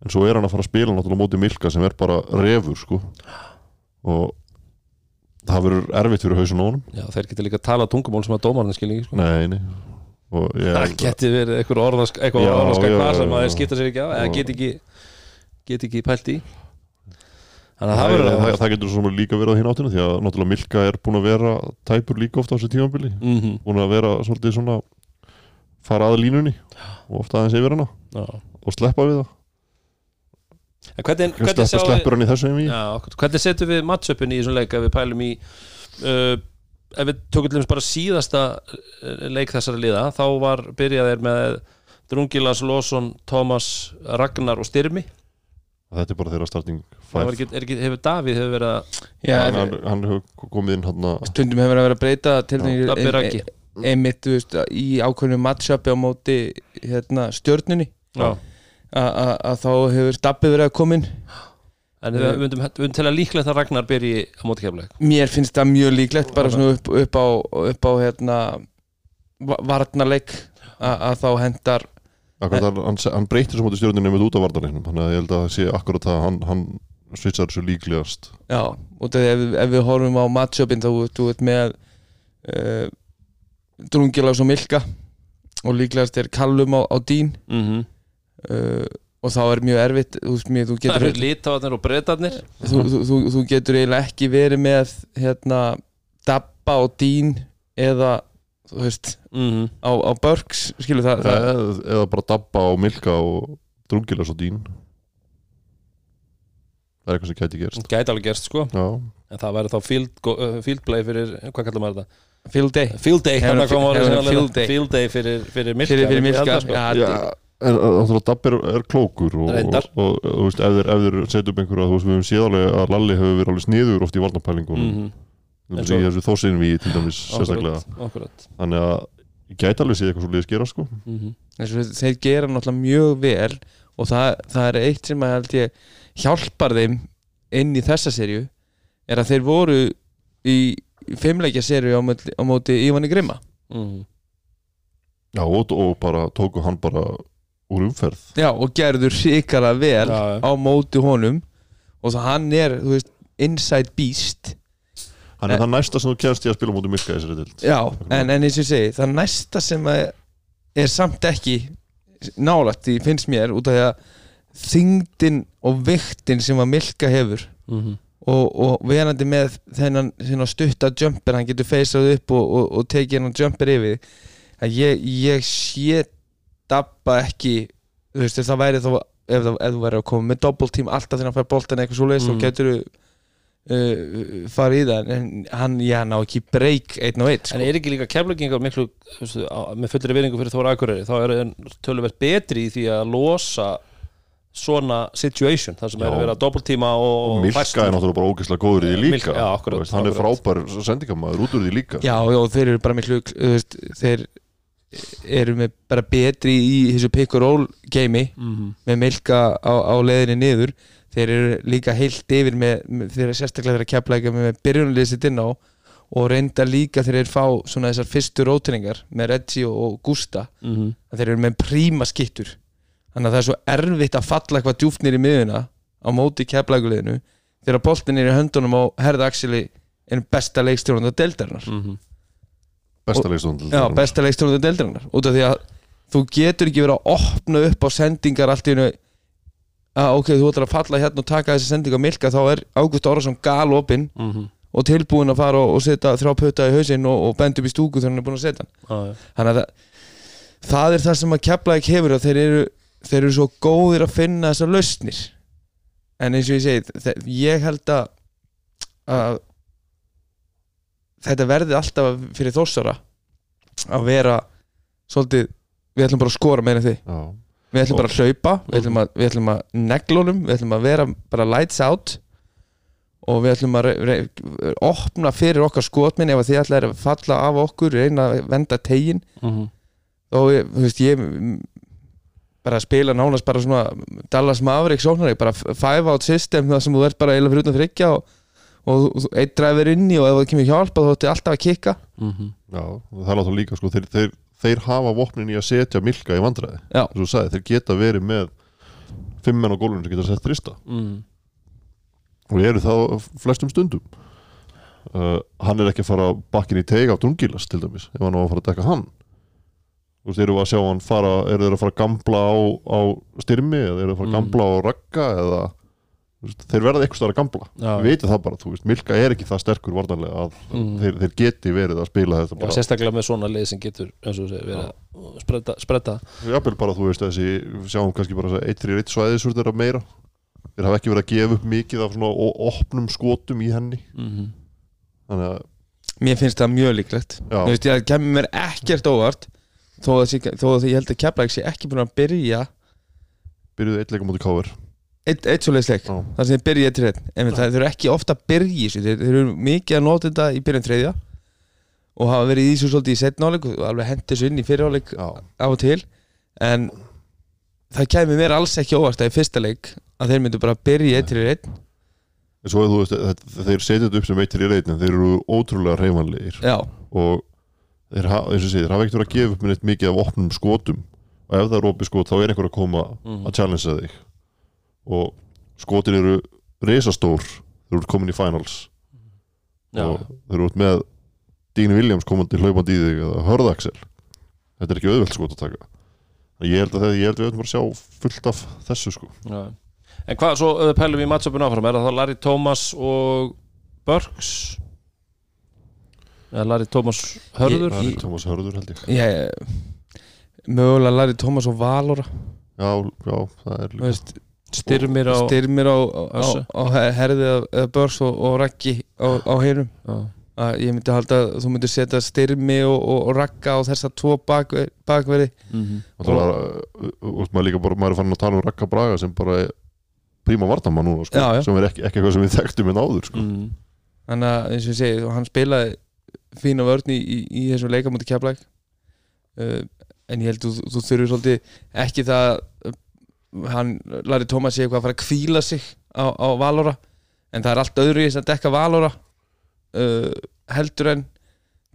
En svo er hann að fara að spila náttúrulega á móti Milka sem er bara refur sko. Og það verður erfitt fyrir hausun á honum. Já, þeir geta líka að tala tungumál sem að dómarinn skilja ekki sko. nei, nei. Og það geti verið eitthvað orðask eitthvað Já, orðaska já, hvað sem að þeir skipta sér ekki á eða get ekki get ekki pælt í það, það, verður það, getur svona líka verið á hinn áttina því að náttúrulega Milka er búin að vera tæpur líka ofta á þessu tímabili. Mhm, búin að vera svolítið svona fara að línunni og ofta aðeins yfir hana já. og sleppa við það. En hvernig, hvernig sleppur hann í þessu Já, akkurat. hvernig setjum við matchupin í þessum leik ef við pælum í uh, ef við tökum til dæmis bara síðasta uh, leik þessara liða þá var byrjaðir með Drungilas, Lawson, Thomas, Ragnar og Styrmi þetta er bara þeirra starting five. ekki, er ekki, hefur Davíð hefur verið að Já, hann, hann, hann hefur komið inn hann stundum hefur að vera að breyta til ein- einmitt veist, í ákveðinu matchupi á móti hérna, stjörnunni. Já. a- a- að þá hefur Dabbi verið að koma inn. En við myndum, við myndum til að líklegt að Ragnar byrji á móti kefleik mér finnst það mjög líklegt bara svona upp, upp á, upp á hérna, va- varnarleik að þá hendar Akkurat, hann, hann, hann breytir svo mútið stjórninu með út á vardarleiknum þannig að ég held að það sé akkurat það hann, hann switchar þessu líklegast. Já, og það ef, ef við horfum á matchupin þá þú veit með uh, Drungilags og Milka og líklegast er Kallum á, á Dín mm -hmm. uh, og þá er mjög erfitt þú, getur, eru litáðarnir og breytarnir þú, þú, þú, þú getur eiginlega ekki verið með hérna, Dabba og Dín eða þú veist, mm á, á Burks skilur það, það eða, eða bara dabba og milka og drungilas og dín það er eitthvað sem gæti gerst. Gæti alveg gerst sko. Já, En það væri þá field, field play fyrir Hvað kallar maður þetta? field day. Field day hérna hann alveg- field day? Field day fyrir, fyrir Milka fyrir, fyrir Milka halda, sko. ja, já en Dabb er, er klókur og, þú veist, ef þeir setja upp einhverja þú veist, við höfum séðarlega að Lalli hefur verið alveg sniður oft í varnapælingunum mm Mhm, -hmm. En í þessu þósinum í til dæmis sérstaklega Akkurat, þannig að ég gæti alveg séð eitthvað svo liðis gera sko Mhm. eins og þeir gera náttúrulega mjög vel og það, það er eitt sem að held ég hjálpar þeim inn í þessa serju er að þeir voru í fimmleikja serju á, á móti Ívani Grimma Mhm. já, og, og bara tóku hann bara úr umferð Já, og gerður ríkala vel já. á móti honum og það hann er, þú veist, inside beast hann er það næsta sem þú kemst í að spila Milka í þessari dild Já, en, en eins og ég segi, það næsta sem að er samt ekki nálægt í finnst mér út af því að þyngdin og viktin sem að Milka hefur Mhm. og, og verandi með þennan, þennan stutta jumper, hann getur feysað upp og, og, og tekið hennan jumper yfir að ég, ég sé dabba ekki þú veist, það væri þá ef, ef þú væri að koma með doppeltím alltaf þegar hann fær boltan eitthvað svo leist Mm. þá getur þú uh, farið í það en hann, já, ná ekki breyk einn og einn En sko. er ekki líka keflagingar miklu þú veist, á- með fullri viðningu fyrir Þóra Akureyri þá er hann töluvert betri í því að losa svona situation þar sem Já. er að vera doppeltíma og, og Milka færslur. er náttúrulega bara ógeðslega góður í því líka Milka, já, akkurat, Þú veist, hann er frábær sendingamæður út úr því líka já, já, þeir eru bara miklu þú veist, þeir eru með bara betri í þessu pick and roll gamei Mhm. með Milka á, á leiðinni niður þeir eru líka heilt yfir með, með þeir eru sérstaklega þeir að kepla ekki með byrjunulið sitt inn á og reynda líka þeir eru fá svona þessar fyrstu rótiningar með Reggie og, og Gusta Mhm. að þeir eru með príma skittur. Þannig að það er svo erfitt að falla eitthvað djúft nýr í miðuna á móti keplaguliðinu þegar boltin er í höndunum á herða Axeli en besta leikstjórnanda deildarinnar. Mhm. besta leikstund Já, besta leikstjórnanda deildarinnar. Út af því að þú getur ekki verið að opna upp á sendingar allt í hennu að ok, þú ætlar að falla hérna og taka þessi sending á Milka þá er Ágúst Orrason galopinn Mhm. og tilbúin að fara og, og setja þrjá putta í hausinn og, og benda upp í stúku þegar hann er búin að setja hann Já, já. þannig að það, það er það sem að kepla ekki hefur og þeir eru, þeir eru svo góðir að finna þessar lausnir en eins og ég segi þe- ég held að, að þetta verði alltaf fyrir þórsara að vera svolítið, við ætlum bara að skora meira því Já, við ætlum bara að hlaupa við ætlum að, við ætlum að neglunum við ætlum að vera bara lights out. Og við ætlum að re, re, opna fyrir okkar skotminn ef að þið ætlaði að falla af okkur reyna að venda tegin Mhm. og ég, þú veist, ég mm, bara að spila nánast bara svona Dallas Mavericks sóknari, bara five out system það sem þú ert bara eiginlega fyrir utan þryggja og, og þú- einn dræfir inni og ef það kemur hjálpa þá ætti alltaf að kikka. Mhm. já, og það er náttúrulega líka sko, þeir, þeir, þeir hafa vopnin í að setja Milka í vandræði þú sagði, þeir geta verið með fimm menn á gólfinu sem geta sett þrista Mhm. og eru það flestum stundum uh, hann er ekki að fara bakkin í teig á Drungilas til dæmis ef hann á að fara að dekka hann þú veist, eru að sjá hann fara eru þeir að fara að gambla á, á styrmi eða eru þeir að fara að Mm. gambla á ragga eða þeir verða eitthvað stær að gambla Já. við veitum það bara, þú veist, Milka er ekki það sterkur varnarlega að Mm. þeir, þeir geti verið að spila þetta Já, bara sérstaklega með svona lið sem getur eins og segir verið að spretta, spretta. Jafnvel bara, þú veist, þessi við sjáum kannski bara þess að 1-3-1 svæðisur þeirra meira þeir hafa ekki verið að gefa upp mikið af svona opnum skotum í henni Mhm. þannig að, mér finnst það mjög líklegt já, þú veist, ég kemur mér ekkert óvart þó að, þó að ég held að Keflæk sé ekki búin að byrja byrjuðu eitt leikum mútið káver eitt, eitt svo leisleik Já. þar sem þeir byrja til þetta þeir eru ekki ofta að byrja í þessu þeir, þeir eru mikið að nota þetta í byrjun þriðja og hafa verið í þessu svolítið í setnáleik og alveg hendi þessu inn í fyriráleik Já, á og til. En það kemur mér alls ekki óvart að í fyrsta leik að þeir myndu bara byrja eitt til einn. En svo þú veist, þetta- þeir setja þetta upp sem 1-3-1 en þeir eru ótrúlega reymanlegir já, og þeir hafa ekkert verið að gefa upp og skotin eru risastór þeir eru komin í finals. Já. og þeir eru út með Dínu Williams komandi hlaupandi í þig eða hörðaksel þetta er ekki auðvelt skot að taka. Ég held að, það, ég held að við ætlum bara að sjá fullt af þessu sko. Já. En hvað, svo uh, pælum við í matchupinu áfram er það þá Larry Thomas og Burks? Eða Larry Thomas Hörður? Er Thomas Hörður held ég. Ég, mögulega Larry Thomas og Valora. Já, já, það er líka. Veist, styrmir á styrmir á, á, á, herðið af- eða börs og, og raggi á, að ég myndi halda að þú myndir setja styrmi og, og, og ragga á þessa tvo bakver, bakverði Mhm. Og það var, uh, uh, veist, maður líka bara, maður er fann að tala um Rakka Braga sem bara príma vartamann núna, sko, Já, já. sem er ekki, ekki eitthvað sem við þekktum en áður, sko. Mhm. þannig að eins og ég segi, hann spilaði fína vörn í, í, í þessum leikamóti keflæk uh, en ég held þú, þú þurfir svolítið ekki það hann, Larry Thomas sé eitthvað að fara að kvíla sig á, á Valora. En það er allt öðru í þess að dekka Valora uh, heldur en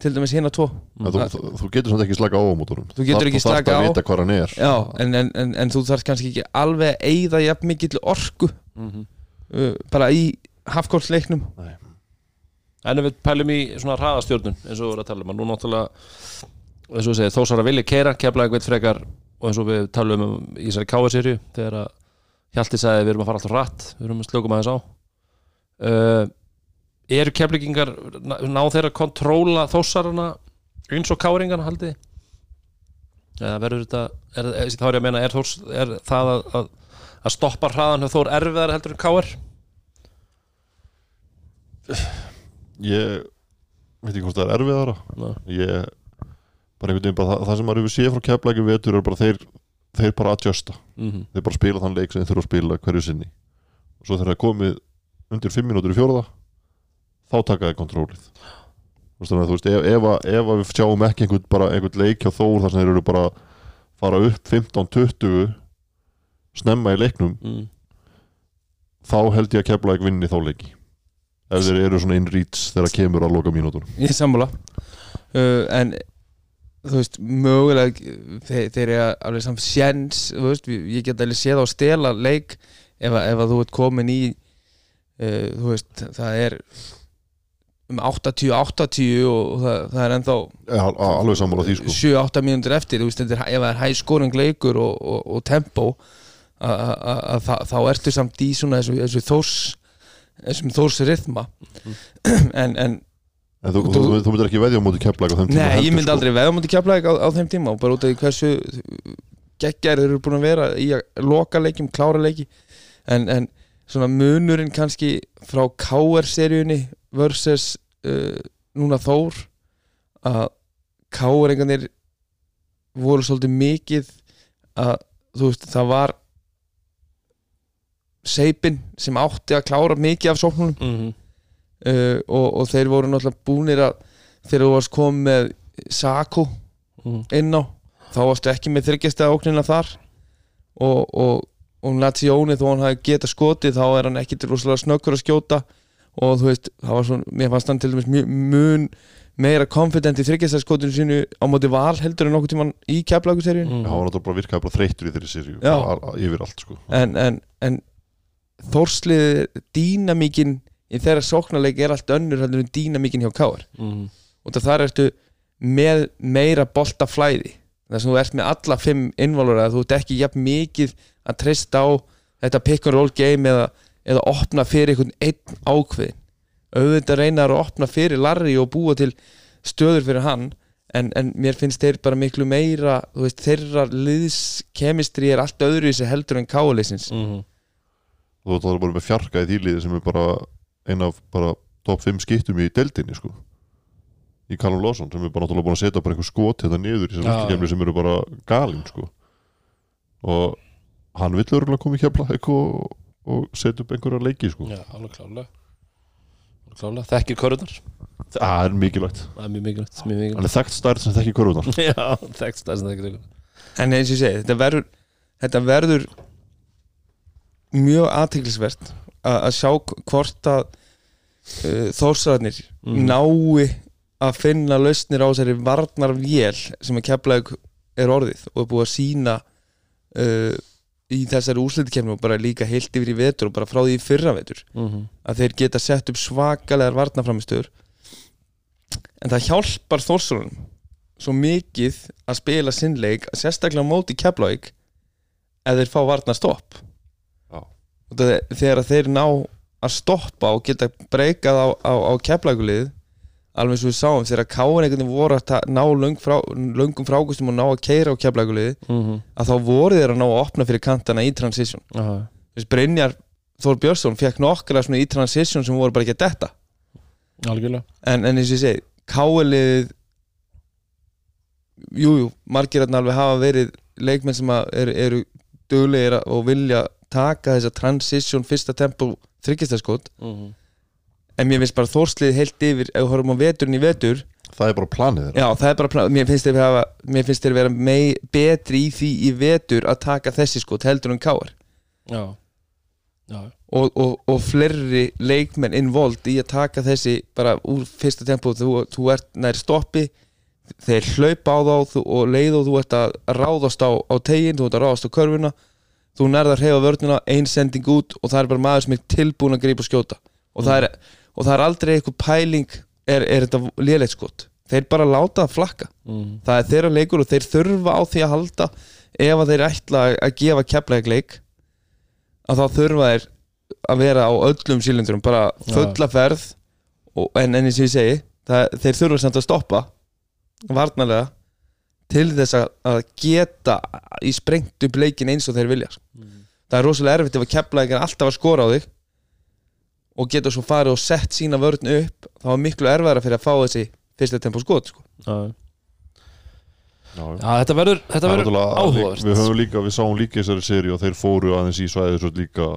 til dæmis hérna tvo. En Þú, þú, þú getur samt ekki slaka á mótorum Þú getur ekki þarf á. að er. Já, en, en, en, en þú þarf kannski ekki alveg að eyða jafn mikill orku Mhm. uh, bara í hafkórtsleiknum En ef við pælum í svona hraðastjórnun eins og við erum að tala um að nú náttúrulega og við segja þósar að vilja keira keflaði veit frekar og eins og við talum um í þessari káasýrju þegar að Hjalti sagði við erum að fara alltaf rætt við erum að slökum aðeins á. Uh, eru keflingingar ná, ná þeir að kontróla þósarana eins og káringana haldið eða verður þetta er, er, þá er ég að meina er, þós, er það að, að, að stoppa hraðan hjá þór erfiðar heldur en káar Ég veit ekki hvort það er erfiðara. Nei. Ég bara einhvern veginn bara það, það sem maður hefur séð frá keflækjum vetur er bara þeir, þeir bara adjusta. Mm -hmm. þeir bara spila þann leik sem þeir þurfa að spila hverju sinni. Og svo þegar það er komið undir 5 minútur í fjórða þá taka þeir kontrólið þannig að þú veist, ef, ef, að- ef að við sjáum ekki einhvern, bara einhvern leik hjá Þór þar sem þeir eru bara að fara upp 15-20 snemma í leiknum mm. þá held ég að keflæk vinni þá leiki. Ef þeir eru svona in reach þegar kemur að loka mínútur Ég er sammála. Uh, En þú veist, mögulega þeir, þeir eru alveg samt sjens veist, ég get alveg séð á stela leik ef, ef að þú ert komin í uh, þú veist, það er um 80-80 og, og það, það er ennþá ja, alveg sammála því sko. 7-8 mínútur eftir þú veist, þetta er, ef það er hæ scoring leikur og, og, og tempo að- þá ertu samt í svona þessu, þessu þórs þessum þórs rithma en, en en þú, þú, þú- þú, myndir ekki veðja á móti keflæk á þeim tíma Nei, ég heldur, myndi sko. aldrei veða mútið kjaplega á, á þeim tíma og bara út af því hversu geggjær þeir eru búin að vera í að loka leikjum, klára leiki. En, en svona munurinn kannski frá KR-seríunni versus uh, núna Þór að KR-engarnir voru svolítið mikið að þú veist, það var seipin sem átti að klára mikið af sóknunum. Mm uh, og, og þeir voru náttúrulega búnir að þegar þú varst komið með Saku Mhm. inn á þá varstu ekki með þryggjasta óknina þar og, og, og Nazioni þó hann hafi geta skotið þá er hann ekki rosalega snöggur að skjóta og þú veist, það var svona, mér fannst hann til dæmis mjög mun meira confident í þryggjasta skotinu sínu á móti val heldur en nokkuð tíman í keflaguseríun Mm. Já, hann var náttúrulega bara virkaði bara þreyttur í þeirri sirju Já. yfir allt sko en, en, en þórslið dýnamíkin í þeirra sóknarleik er allt önnur heldur en dýnamíkin hjá Káar Mm. og þar ertu með meira boltaflæði þar sem þú ert með alla fimm innvalur að þú ert ekki jafn mikið að treysta á þetta pick and roll game eða, eða opna fyrir einhvern einn ákveðin auðvitað reynar að opna fyrir Larry og búa til stöður fyrir hann en, en mér finnst þeir bara miklu meira þú veist, þeirra liðskemistri er allt öðru í sig heldur en káleysins Mm. og þú ætlar bara með fjarka í þýliði sem er bara eina af bara top 5 skiptum í deildinni sko. Í Callum Lawson sem er bara náttúrulega búin að setja bara einhver skot hérna niður í þessar kemni sem eru bara galin sko. Og hann vill örgulega koma í kemla og, og setja upp einhverja leiki sko. Já, alveg klálega Alveg klálega, þekkir körunar það er mikilvægt. Það er mjög mikilvægt, mjög mikilvægt. Hann er þekkt stærð sem þekki körfunar Já, þekkst það sem þekkir körunar en eins og ég segi, þetta verður þetta verður mjög aðtiklisvert að sjá hvort að uh, þórsararnir Mhm. nái að finna lausnir á þessari varnarvél sem að keflaug er orðið og er búið að sína uh, í þessari úrslitikefni og bara líka heilt yfir í vetur og bara frá því í fyrra vetur mm að þeir geta sett upp svakalegar varnarframistöður en það hjálpar Þórssonum svo mikið að spila sinnleik sérstaklega á móti keflaug ef þeir fá varnarstopp þegar þeir ná að stoppa og geta breykað á, á, á keflaugulið alveg eins og við sáum þegar Káin einhvern veginn voru að ná löng frá, löngum frákustum og ná að keira á keflaguliði Mhm. að þá voru þeir að ná að opna fyrir kantana í transition. Þess Brynjar Þór Björnsson fekk nokkra svona í transition sem voru bara ekki að detta. Algjörlega. En, en eins og ég segi Káin jújú, margir alveg hafa verið leikmenn sem eru, eru duglegir að- og vilja taka þessa transition fyrsta tempo þryggjastaskot Mhm. en mér finnst bara þórslið heilt yfir ef við horfum á veturinn í vetur. Það er bara planið þeirra. Já það er bara, plan- mér finnst þeir hafa mér finnst þeir vera mei, betri í því í vetur að taka þessi skot heldur en káar Já, já, og, og, og fleiri leikmenn involt í að taka þessi bara úr fyrsta tempo. Þú, þú ert nær stoppi þeir hlaupa á þá og leið og þú ert að ráðast á, á tegin þú ert að ráðast á körfuna þú nærðar hefa vörnuna, ein sending út og það er bara maður sem er tilbúin að grípa og skjóta. Og, það, er, og það er aldrei eitthvað pæling er, er þetta lélegt skot? Þeir bara láta það flakka. Mhm. það er þeirra leikur og þeir þurfa á því að halda. Ef að þeir ætla að gefa keflæk leik að þá þurfa þeir að vera á öllum sílindurum bara fulla ferð og, en, en eins og ég segi það, þeir þurfa samt að stoppa varnarlega til þess að, að geta í sprengt upp leikin eins og þeir vilja það er rosalega erfitt ef að keflæk er alltaf að skora á þig og geta svo farið og sett sína vörn upp þá er miklu erfæra fyrir að fá þessi fyrsta tempo skot sko. já. Já, já. já þetta verður þetta er verður áhugavert Við höfum líka, við sáum líka í þessari seri og þeir fóru aðeins í svæðið svo líka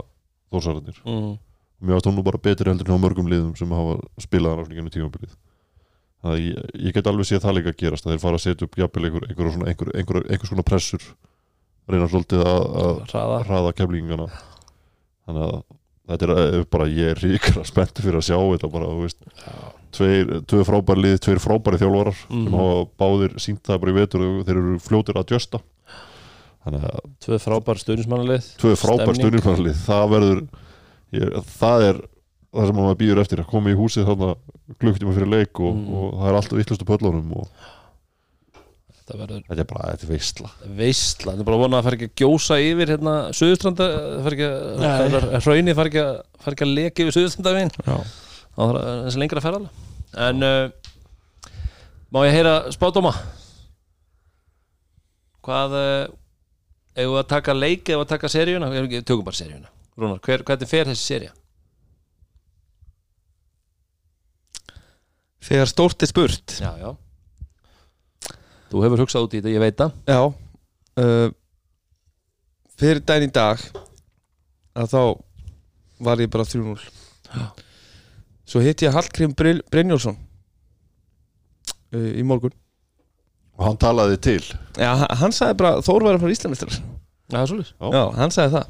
þórsararnir Mhm. Mér varst hún nú bara betri heldur en hjá mörgum liðum sem hafa spilað á svona tímabilið Það ég, ég get alveg séð það líka að gerast að þeir fara að setja upp jafnvel einhver, einhver, einhver, einhver, einhver svona pressur reyna svolítið að, að Hraða. keflingana þannig að þetta er eh, bara ég er ríkara spenntur fyrir að sjá þetta bara, þú veist tveir, tveir frábæri lið, tveir frábæri þjálfarar sem Mhm. hafa báðir sínt það bara í vetur og þeir eru fljótir að djösta þannig að Tvö frábær stuðnismannalið tvö frábær Stemning. stundinfærlið það verður ég, það er það sem maður býður eftir að koma í húsið þarna klukktíma fyrir leik og, Mm. og það er alltaf vittlust á pöllunum og Þetta verður þetta er bara, þetta er veistla veistla Það er bara að vona að það fari ekki að gjósa yfir hérna Suðustranda það fari ekki að að að leka yfir Suðustrandavinn Já. þá þarf að þessi lengra ferðala En uh, Má ég heyra spádóma? Hvað uh, Eigum við að taka leik eða að taka seríuna? Ef ekki, Tökum bara seríuna. Rúnar, hver, hvernig fer þessi sería? Þegar stórt er spurt. Já, já. Þú hefur hugsað út í þetta, ég veit það. Já uh, Fyrir daginn í dag að þá var ég bara 3-0 Svo hitt ég Hallgrim Bryn- Brynjólfsson uh, í morgun. Og hann talaði til. Já, hann- sagði bara Þór var að fara Íslandmestrar Já, Já. Já, hann sagði það.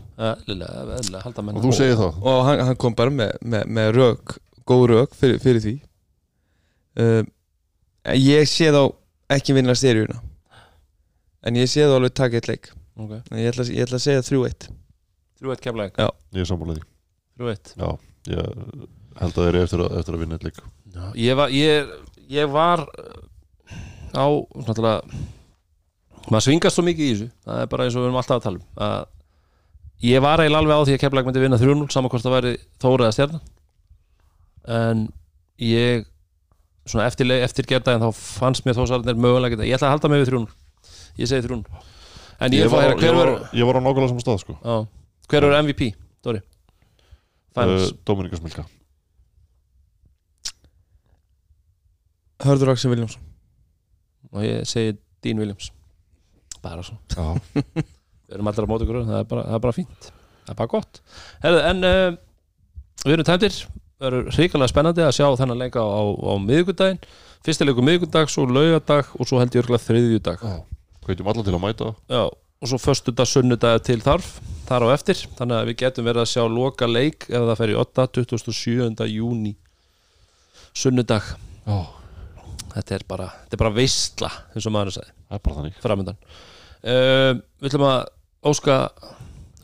Lilla, eðlilega, halda menn og þú segir það? Og hann, hann kom bara með, með, með rök góð rök fyrir, fyrir því uh, Ég sé þá ekki vinna seríuna. En ég sé þá alveg taka eitt leik. Ok, En ég ætla, ég ætla að segja 3-1 3-1 kemlaðing ég er sammálaði 3-1 já, ég held að þeir eru eftir að, eftir að vinna eitt leik. Ég var, ég, ég var uh, á náttúrulega maður svingast svo mikið í þessu. Það er bara eins og við erum alltaf að tala um að ég var eiginlega alveg á því að kemlaðing myndi vinna 3-0 saman hvort það væri Þóra eða Stjarnan. En ég svona eftir, eftir gerðdæðin þá fannst mér þósarðinir mögulega ég ætla að halda mig við 3-0 ég segi 3-0 en ég, ég var, var, var, var, ég var á nákvæmlega saman stað sko. á, hver var MVP Dóri? Uh, Dominika Smilka. Hörður Axel Viljámsson og ég segi Dean Williams. Bara svo já, við erum allir á móti ykkur það er bara, það er bara fínt. Það er bara gott. Herðu, en uh, við erum tæmdir eru hrikalega spennandi að sjá þennan leika á, á miðvikudaginn. Fyrsti leiku miðvikudag, svo laugadag og svo held ég örgulega þriðjudag. Hvetjum alla til að mæta. Já, og svo föstudag, sunnudag til þarf þar á eftir, þannig að við getum verið að sjá loka leik ef það fer í 8. 27. júni sunnudag. Já, þetta er bara, þetta er bara veistla eins og maður sagði. Framöndan uh, Við ætlum að óska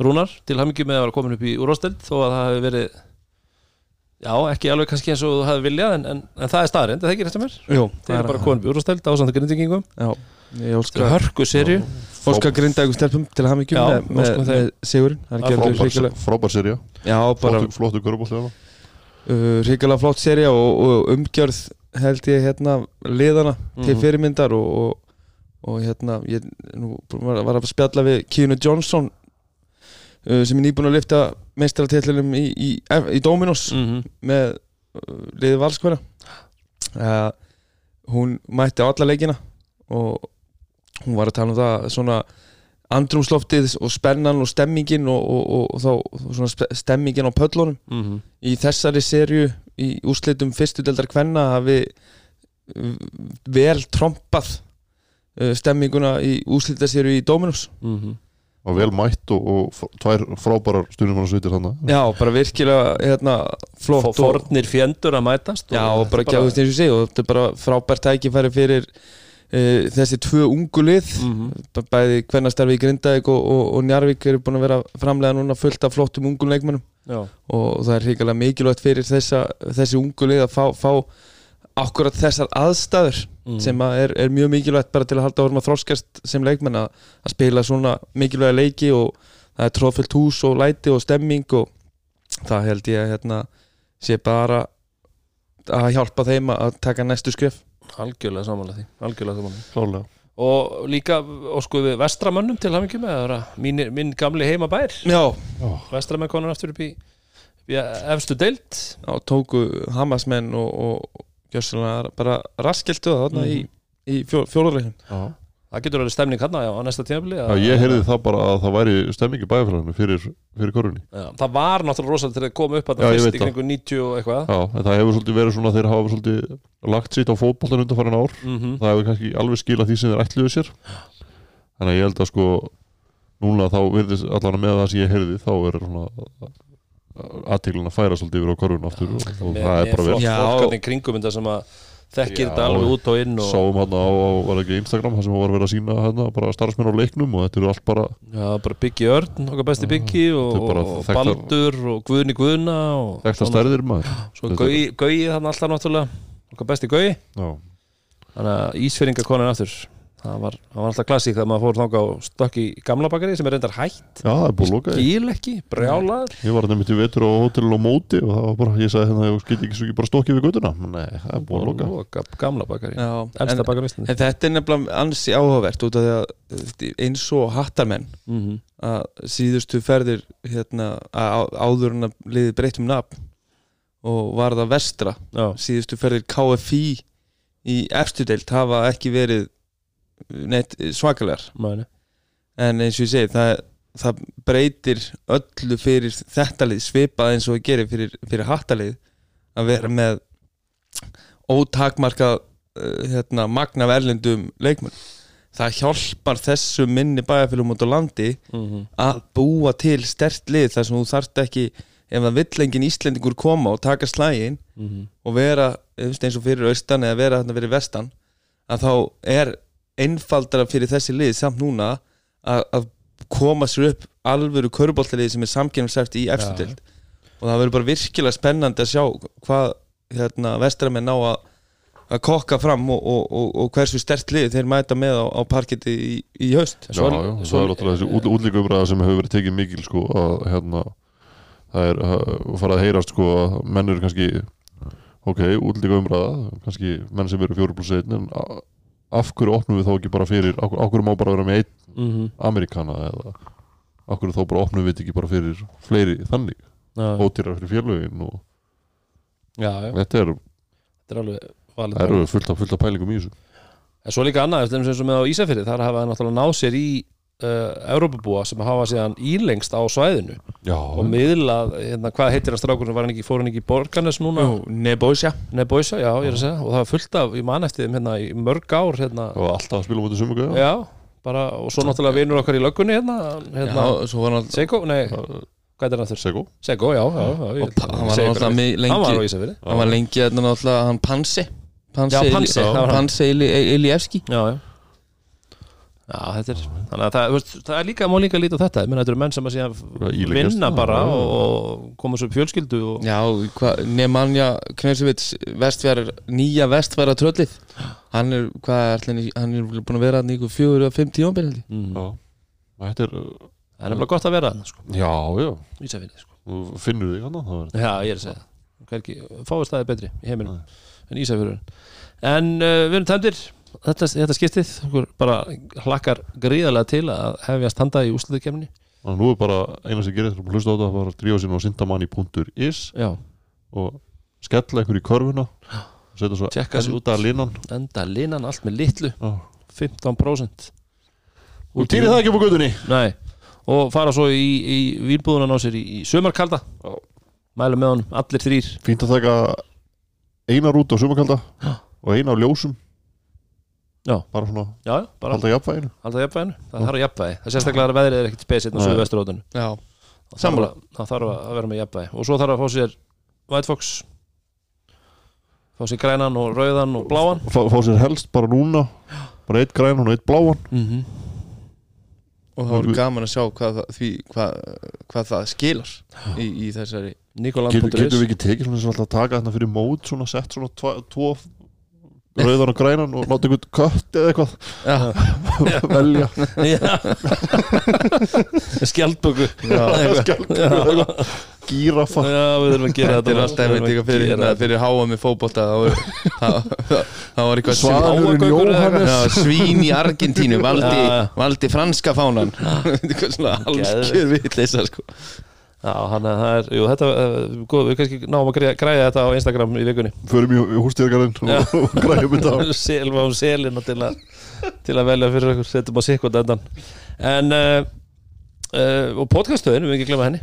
Rúnar til hamingjum með að vera komin upp í úrvasteld þó að það hefði verið já, ekki alveg kannski eins og þú hefði viljað en, en, en það er staðarind, er það ekki rétt að mér Jú, Þeir eru bara komin upp í úrvasteld ásandi grindingum Já, Það er hörku serju óska grindaðum stelpum til að hafa mikið með, með, með sigurinn. Það er Það er frábær, serja Já, bara flottu, körubólti uh, hrikalega flott serja og, og umgjörð held ég hérna liðana til Mhm. fyrirmyndar og, og, og hérna ég nú var, að spjalla við Keanu Johnson uh, sem er nýbúin að lifta meistaratillinum í, í, í Dominos Mhm. með uh, liðið valskværa uh, hún mætti á alla leikina og hún var að tala um það svona andrumsloftið og spennan og stemmingin og, og, og, og þá svona stemmingin á pöllunum Mhm. í þessari serju í úrslitum fyrstu deildar kvenna hafi uh, vel trompað uh, stemminguna í úrslitaserju í Dominus Mhm. Og vel mætt og, og tvær frábærar sveitir þannig Já, bara virkilega hérna, flott og, Fornir fjendur að mætast Já, og bara ekki áðust eins og segi og þetta er bara frábært tækifæri fyrir uh, þessi tvö ungu lið. Mhm. B- bæði hvernastarfi í Grindavík og, og, og Njarvík eru búin að vera framlega núna fullt af flottum ungum leikmennum Já, og það er hrikalega mikilvægt fyrir þessa, þessi ungu lið að fá, fá akkurat þessar aðstæður Mhm. sem að er, er mjög mikilvægt bara til að halda orðum að þroskast sem leikmenn að, að spila svona mikilvæga leiki og það er tróðfullt hús og læti og stemming og það held ég að hérna, sé bara að hjálpa þeim að taka næstu skref. Algjörlega samanlega því Algjörlega samanlega klálega Og líka, við vestramönnum til hafingjum með það mín, minn gamli heimabær. Já, Vestramenn konar aftur upp í, upp í efstu deild. Já tóku Hamasmenn og, og gjössalega bara raskiltu það þarna í, í fjó, fjólarleiknum Já. Það getur alveg stemning hann á næsta tímabili Já, ég heyrði það bara að það væri stemmingi bæðafélaginu fyrir, fyrir korunni Já, það var náttúrulega rosalega til að koma upp að Já, það fyrst í kringu 90 og eitthvað. Já, en það hefur svolítið verið svona þeir hafa svolítið lagt sitt á fótboltan undanfærin ár. Mm það hefur kannski alveg skilað því sem þeir ætluðu sér. Þannig að ég held að sko núna þá virðist allan með það sem ég heyrði þá er svona aðteglun að færa svolítið yfir á korfun aftur og, og það er bara vel. Fólkarnir kringum þetta sem að þekkir þetta alveg út og inn og, sáum hérna á, á var ekki Instagram það sem var verið að sína hérna bara starfsmenn á leiknum og þetta eru allt bara Já, bara Biggi Örn, okkar besti Biggi og, og þekktar- Baldur og Guðni Guðna og ekta stærðir maður. Svo Gauji þannig alltaf náttúrulega okkar besti Gauji Já, Þannig að Ísfyrringa konin aftur það var, það var alltaf klassík þegar maður fór þangað og stökk í gamla bakari sem er reyndar hætt. Já það er búið að því. Gíl ekki, brjálaður. Ég var nefnt í vetur á hótelin á móti og það var bara, ég sagði hérna, ég get ekki svo ekki bara stokkið við göttuna Nei, það er búið að loka. Loka gamla bakari Já, Elsta en, bakari Íslandi. en þetta er nefnilega ansi áhugavert út af því að eins og hattarmenn mm -hmm. að síðustu ferðir hérna, á- áður en að liði breytum nafn og var það vestra. Já, síðustu ferðir KFI í efstu deild hafa ekki verið neitt svakalegar mæni en eins og ég segi það, það breytir öllu fyrir þetta lið svipað eins og að gera fyrir, fyrir hattalið að vera með ótakmarkað uh, hérna, magna verlendum leikmenn það hjálpar þessu minni bæjarfélum út á landi mm að búa til stert lið þar sem þú þarft ekki ef það vill engin Íslendingur koma og taka slægin -hmm. og vera eins og fyrir austan eða vera þarna fyrir vestan að þá er einfaldara fyrir þessi lið samt núna að, að koma sér upp alvöru köruboltalið sem er samkynnsæft í efstu dild og það verður bara virkilega spennandi að sjá hvað hérna, vestramenn ná að að kokka fram og, og, og, og hversu stert lið þeir mæta með á, á parketti í, í haust. Já, já, það er náttúrulega þessi út, útlíka umræða sem hefur verið tekið mikil sko að hérna það er að fara að heyrast sko að menn eru kannski ok, útlíka umræða, kannski menn sem eru fjóru pluss einn en af hverju opnum við þá ekki bara fyrir af af hverju má bara vera með einn Mm -hmm. Amerikana eða af hverju þá bara opnum við ekki bara fyrir fleiri þannig, ótýrar fyrir félögin og já, já, þetta er, þetta er alveg valið það eru fullt af, pælingum í þessu. En svo líka annað, eftir eins og með á Ísafirði þar hafa það náttúrulega náð sér í Európabúa sem hafa síðan ílengst á svæðinu Já, og miðlað, hérna, hvað heitir hann strákur sem hann ekki, fór hann ekki í Borgarnes núna? Nei, Boisa, já, ég er að segja og það var fullt af, ég man eftir þeim hérna í mörg ár hérna, og alltaf að spila mútið sumu gæða já, bara, og svo náttúrulega vinur okkar í löggunni hérna, hérna. Já, svo var hann Seiko, nei, hvað er hann þurr? Sego Sego, já, já, já. ég- hann var náttúrulega mi- Hann var á lengi Ísafirði. hann var lengi hérna hann Pansi. Það hann. Pansi Iljevski Já, já Já, þetta er, þannig að það, það er líka, má líka lítið á þetta, ég menn þetta eru menn sem að síðan vinna bara já. og, og koma svo upp fjölskyldu og, Já, Nemanja Knausevits vestfjara, nýja vestfjara tröllið. Hann er, hvað er allir hann er búin að vera hann í ykkur fjögur eða fimm tíum mm. mm. Já, þetta er það er nefnilega gott að vera þarna, sko, Já, já, Ísafirði, sko. Þú finnur þig hann það er Já, ég er að segja. Það Hvergi, fáið staði betri í heiminum en Ísafjörður en uh, við erum tæmdir þetta, þetta skiptið, bara hlakkar gríðarlega til að hefjast handa í úsliðukemni Þannig að nú er bara eina sem gerir þetta að hlusta á þetta bara að drífa sér á sindamanni.is og skella einhver í körfuna og setja svo enda línan enda linan allt með litlu. Já. 15% og týri það ekki upp á gödunni og fara svo í, í vínbúðunan á sér í, í sömarkalda Já. mæla með honum, allir þrýr fínt að taka eina rút á sumakalda Já. og eina á ljósum Já. bara svona já, já, bara halda jafnvæginu. Alltaf jafnvæginu, það þarf að jafnvægi. Það er sérstaklega að veðrið er ekkert spesitt á Nei. söðu vesturótinu Já, það þarf að- það þarf að vera með jafnvægi. Og svo þarf að fá sér White Fox. Fá sér grænan og rauðan og bláan. Fá, fá sér helst bara núna bara eitt grænan og eitt bláan. Mm -hmm. og það voru gaman að sjá hvað, það- því, hvað, hvað það skilar í, í þessari Getur, getur við Nikoland.is ekki tekið svona alltaf að taka þarna fyrir mót svona sett svona tvo rauðan og grænan og láta einhvern kött eða eitthvað. Já, velja. Skjaldböku. Skjálkur gíraffa já, við þurfum að gera þetta er alltaf eitthvað fyrir, hérna, fyrir háa með fótbolta það, það, það, það var eitthvað Já, svín í Argentínu valdi, valdi franska fánan. Eitthvað svona alskjör vitleysa sko. Já, hann að það er, jú, þetta uh, góð, við kannski náum að græja, græja þetta á Instagram í vikunni. Förum í hústýrgarinn Já. og græjum þetta á. Selva á selina til að til að velja fyrir okkur, setjum á sikkot endan en uh, uh, og podcaststöðin, við erum ekki að glemma henni.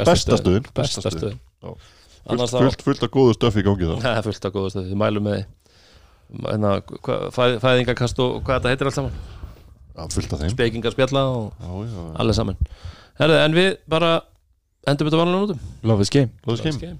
Bestastöðin, besta bestastöðin. stöðin. Já. annars fullt, fullt, fullt af góðu stöfi í gangi það er fullt af góða stöð, við mælum með því hérna, hva- fæ- fæðingakast og hvað þetta heitir allt saman? Já, fullt af þeim. Spekingar spjalla og Já, já, allir saman. Herðu, en við bara endur betur vanlega nútum Love is game. Love is game. game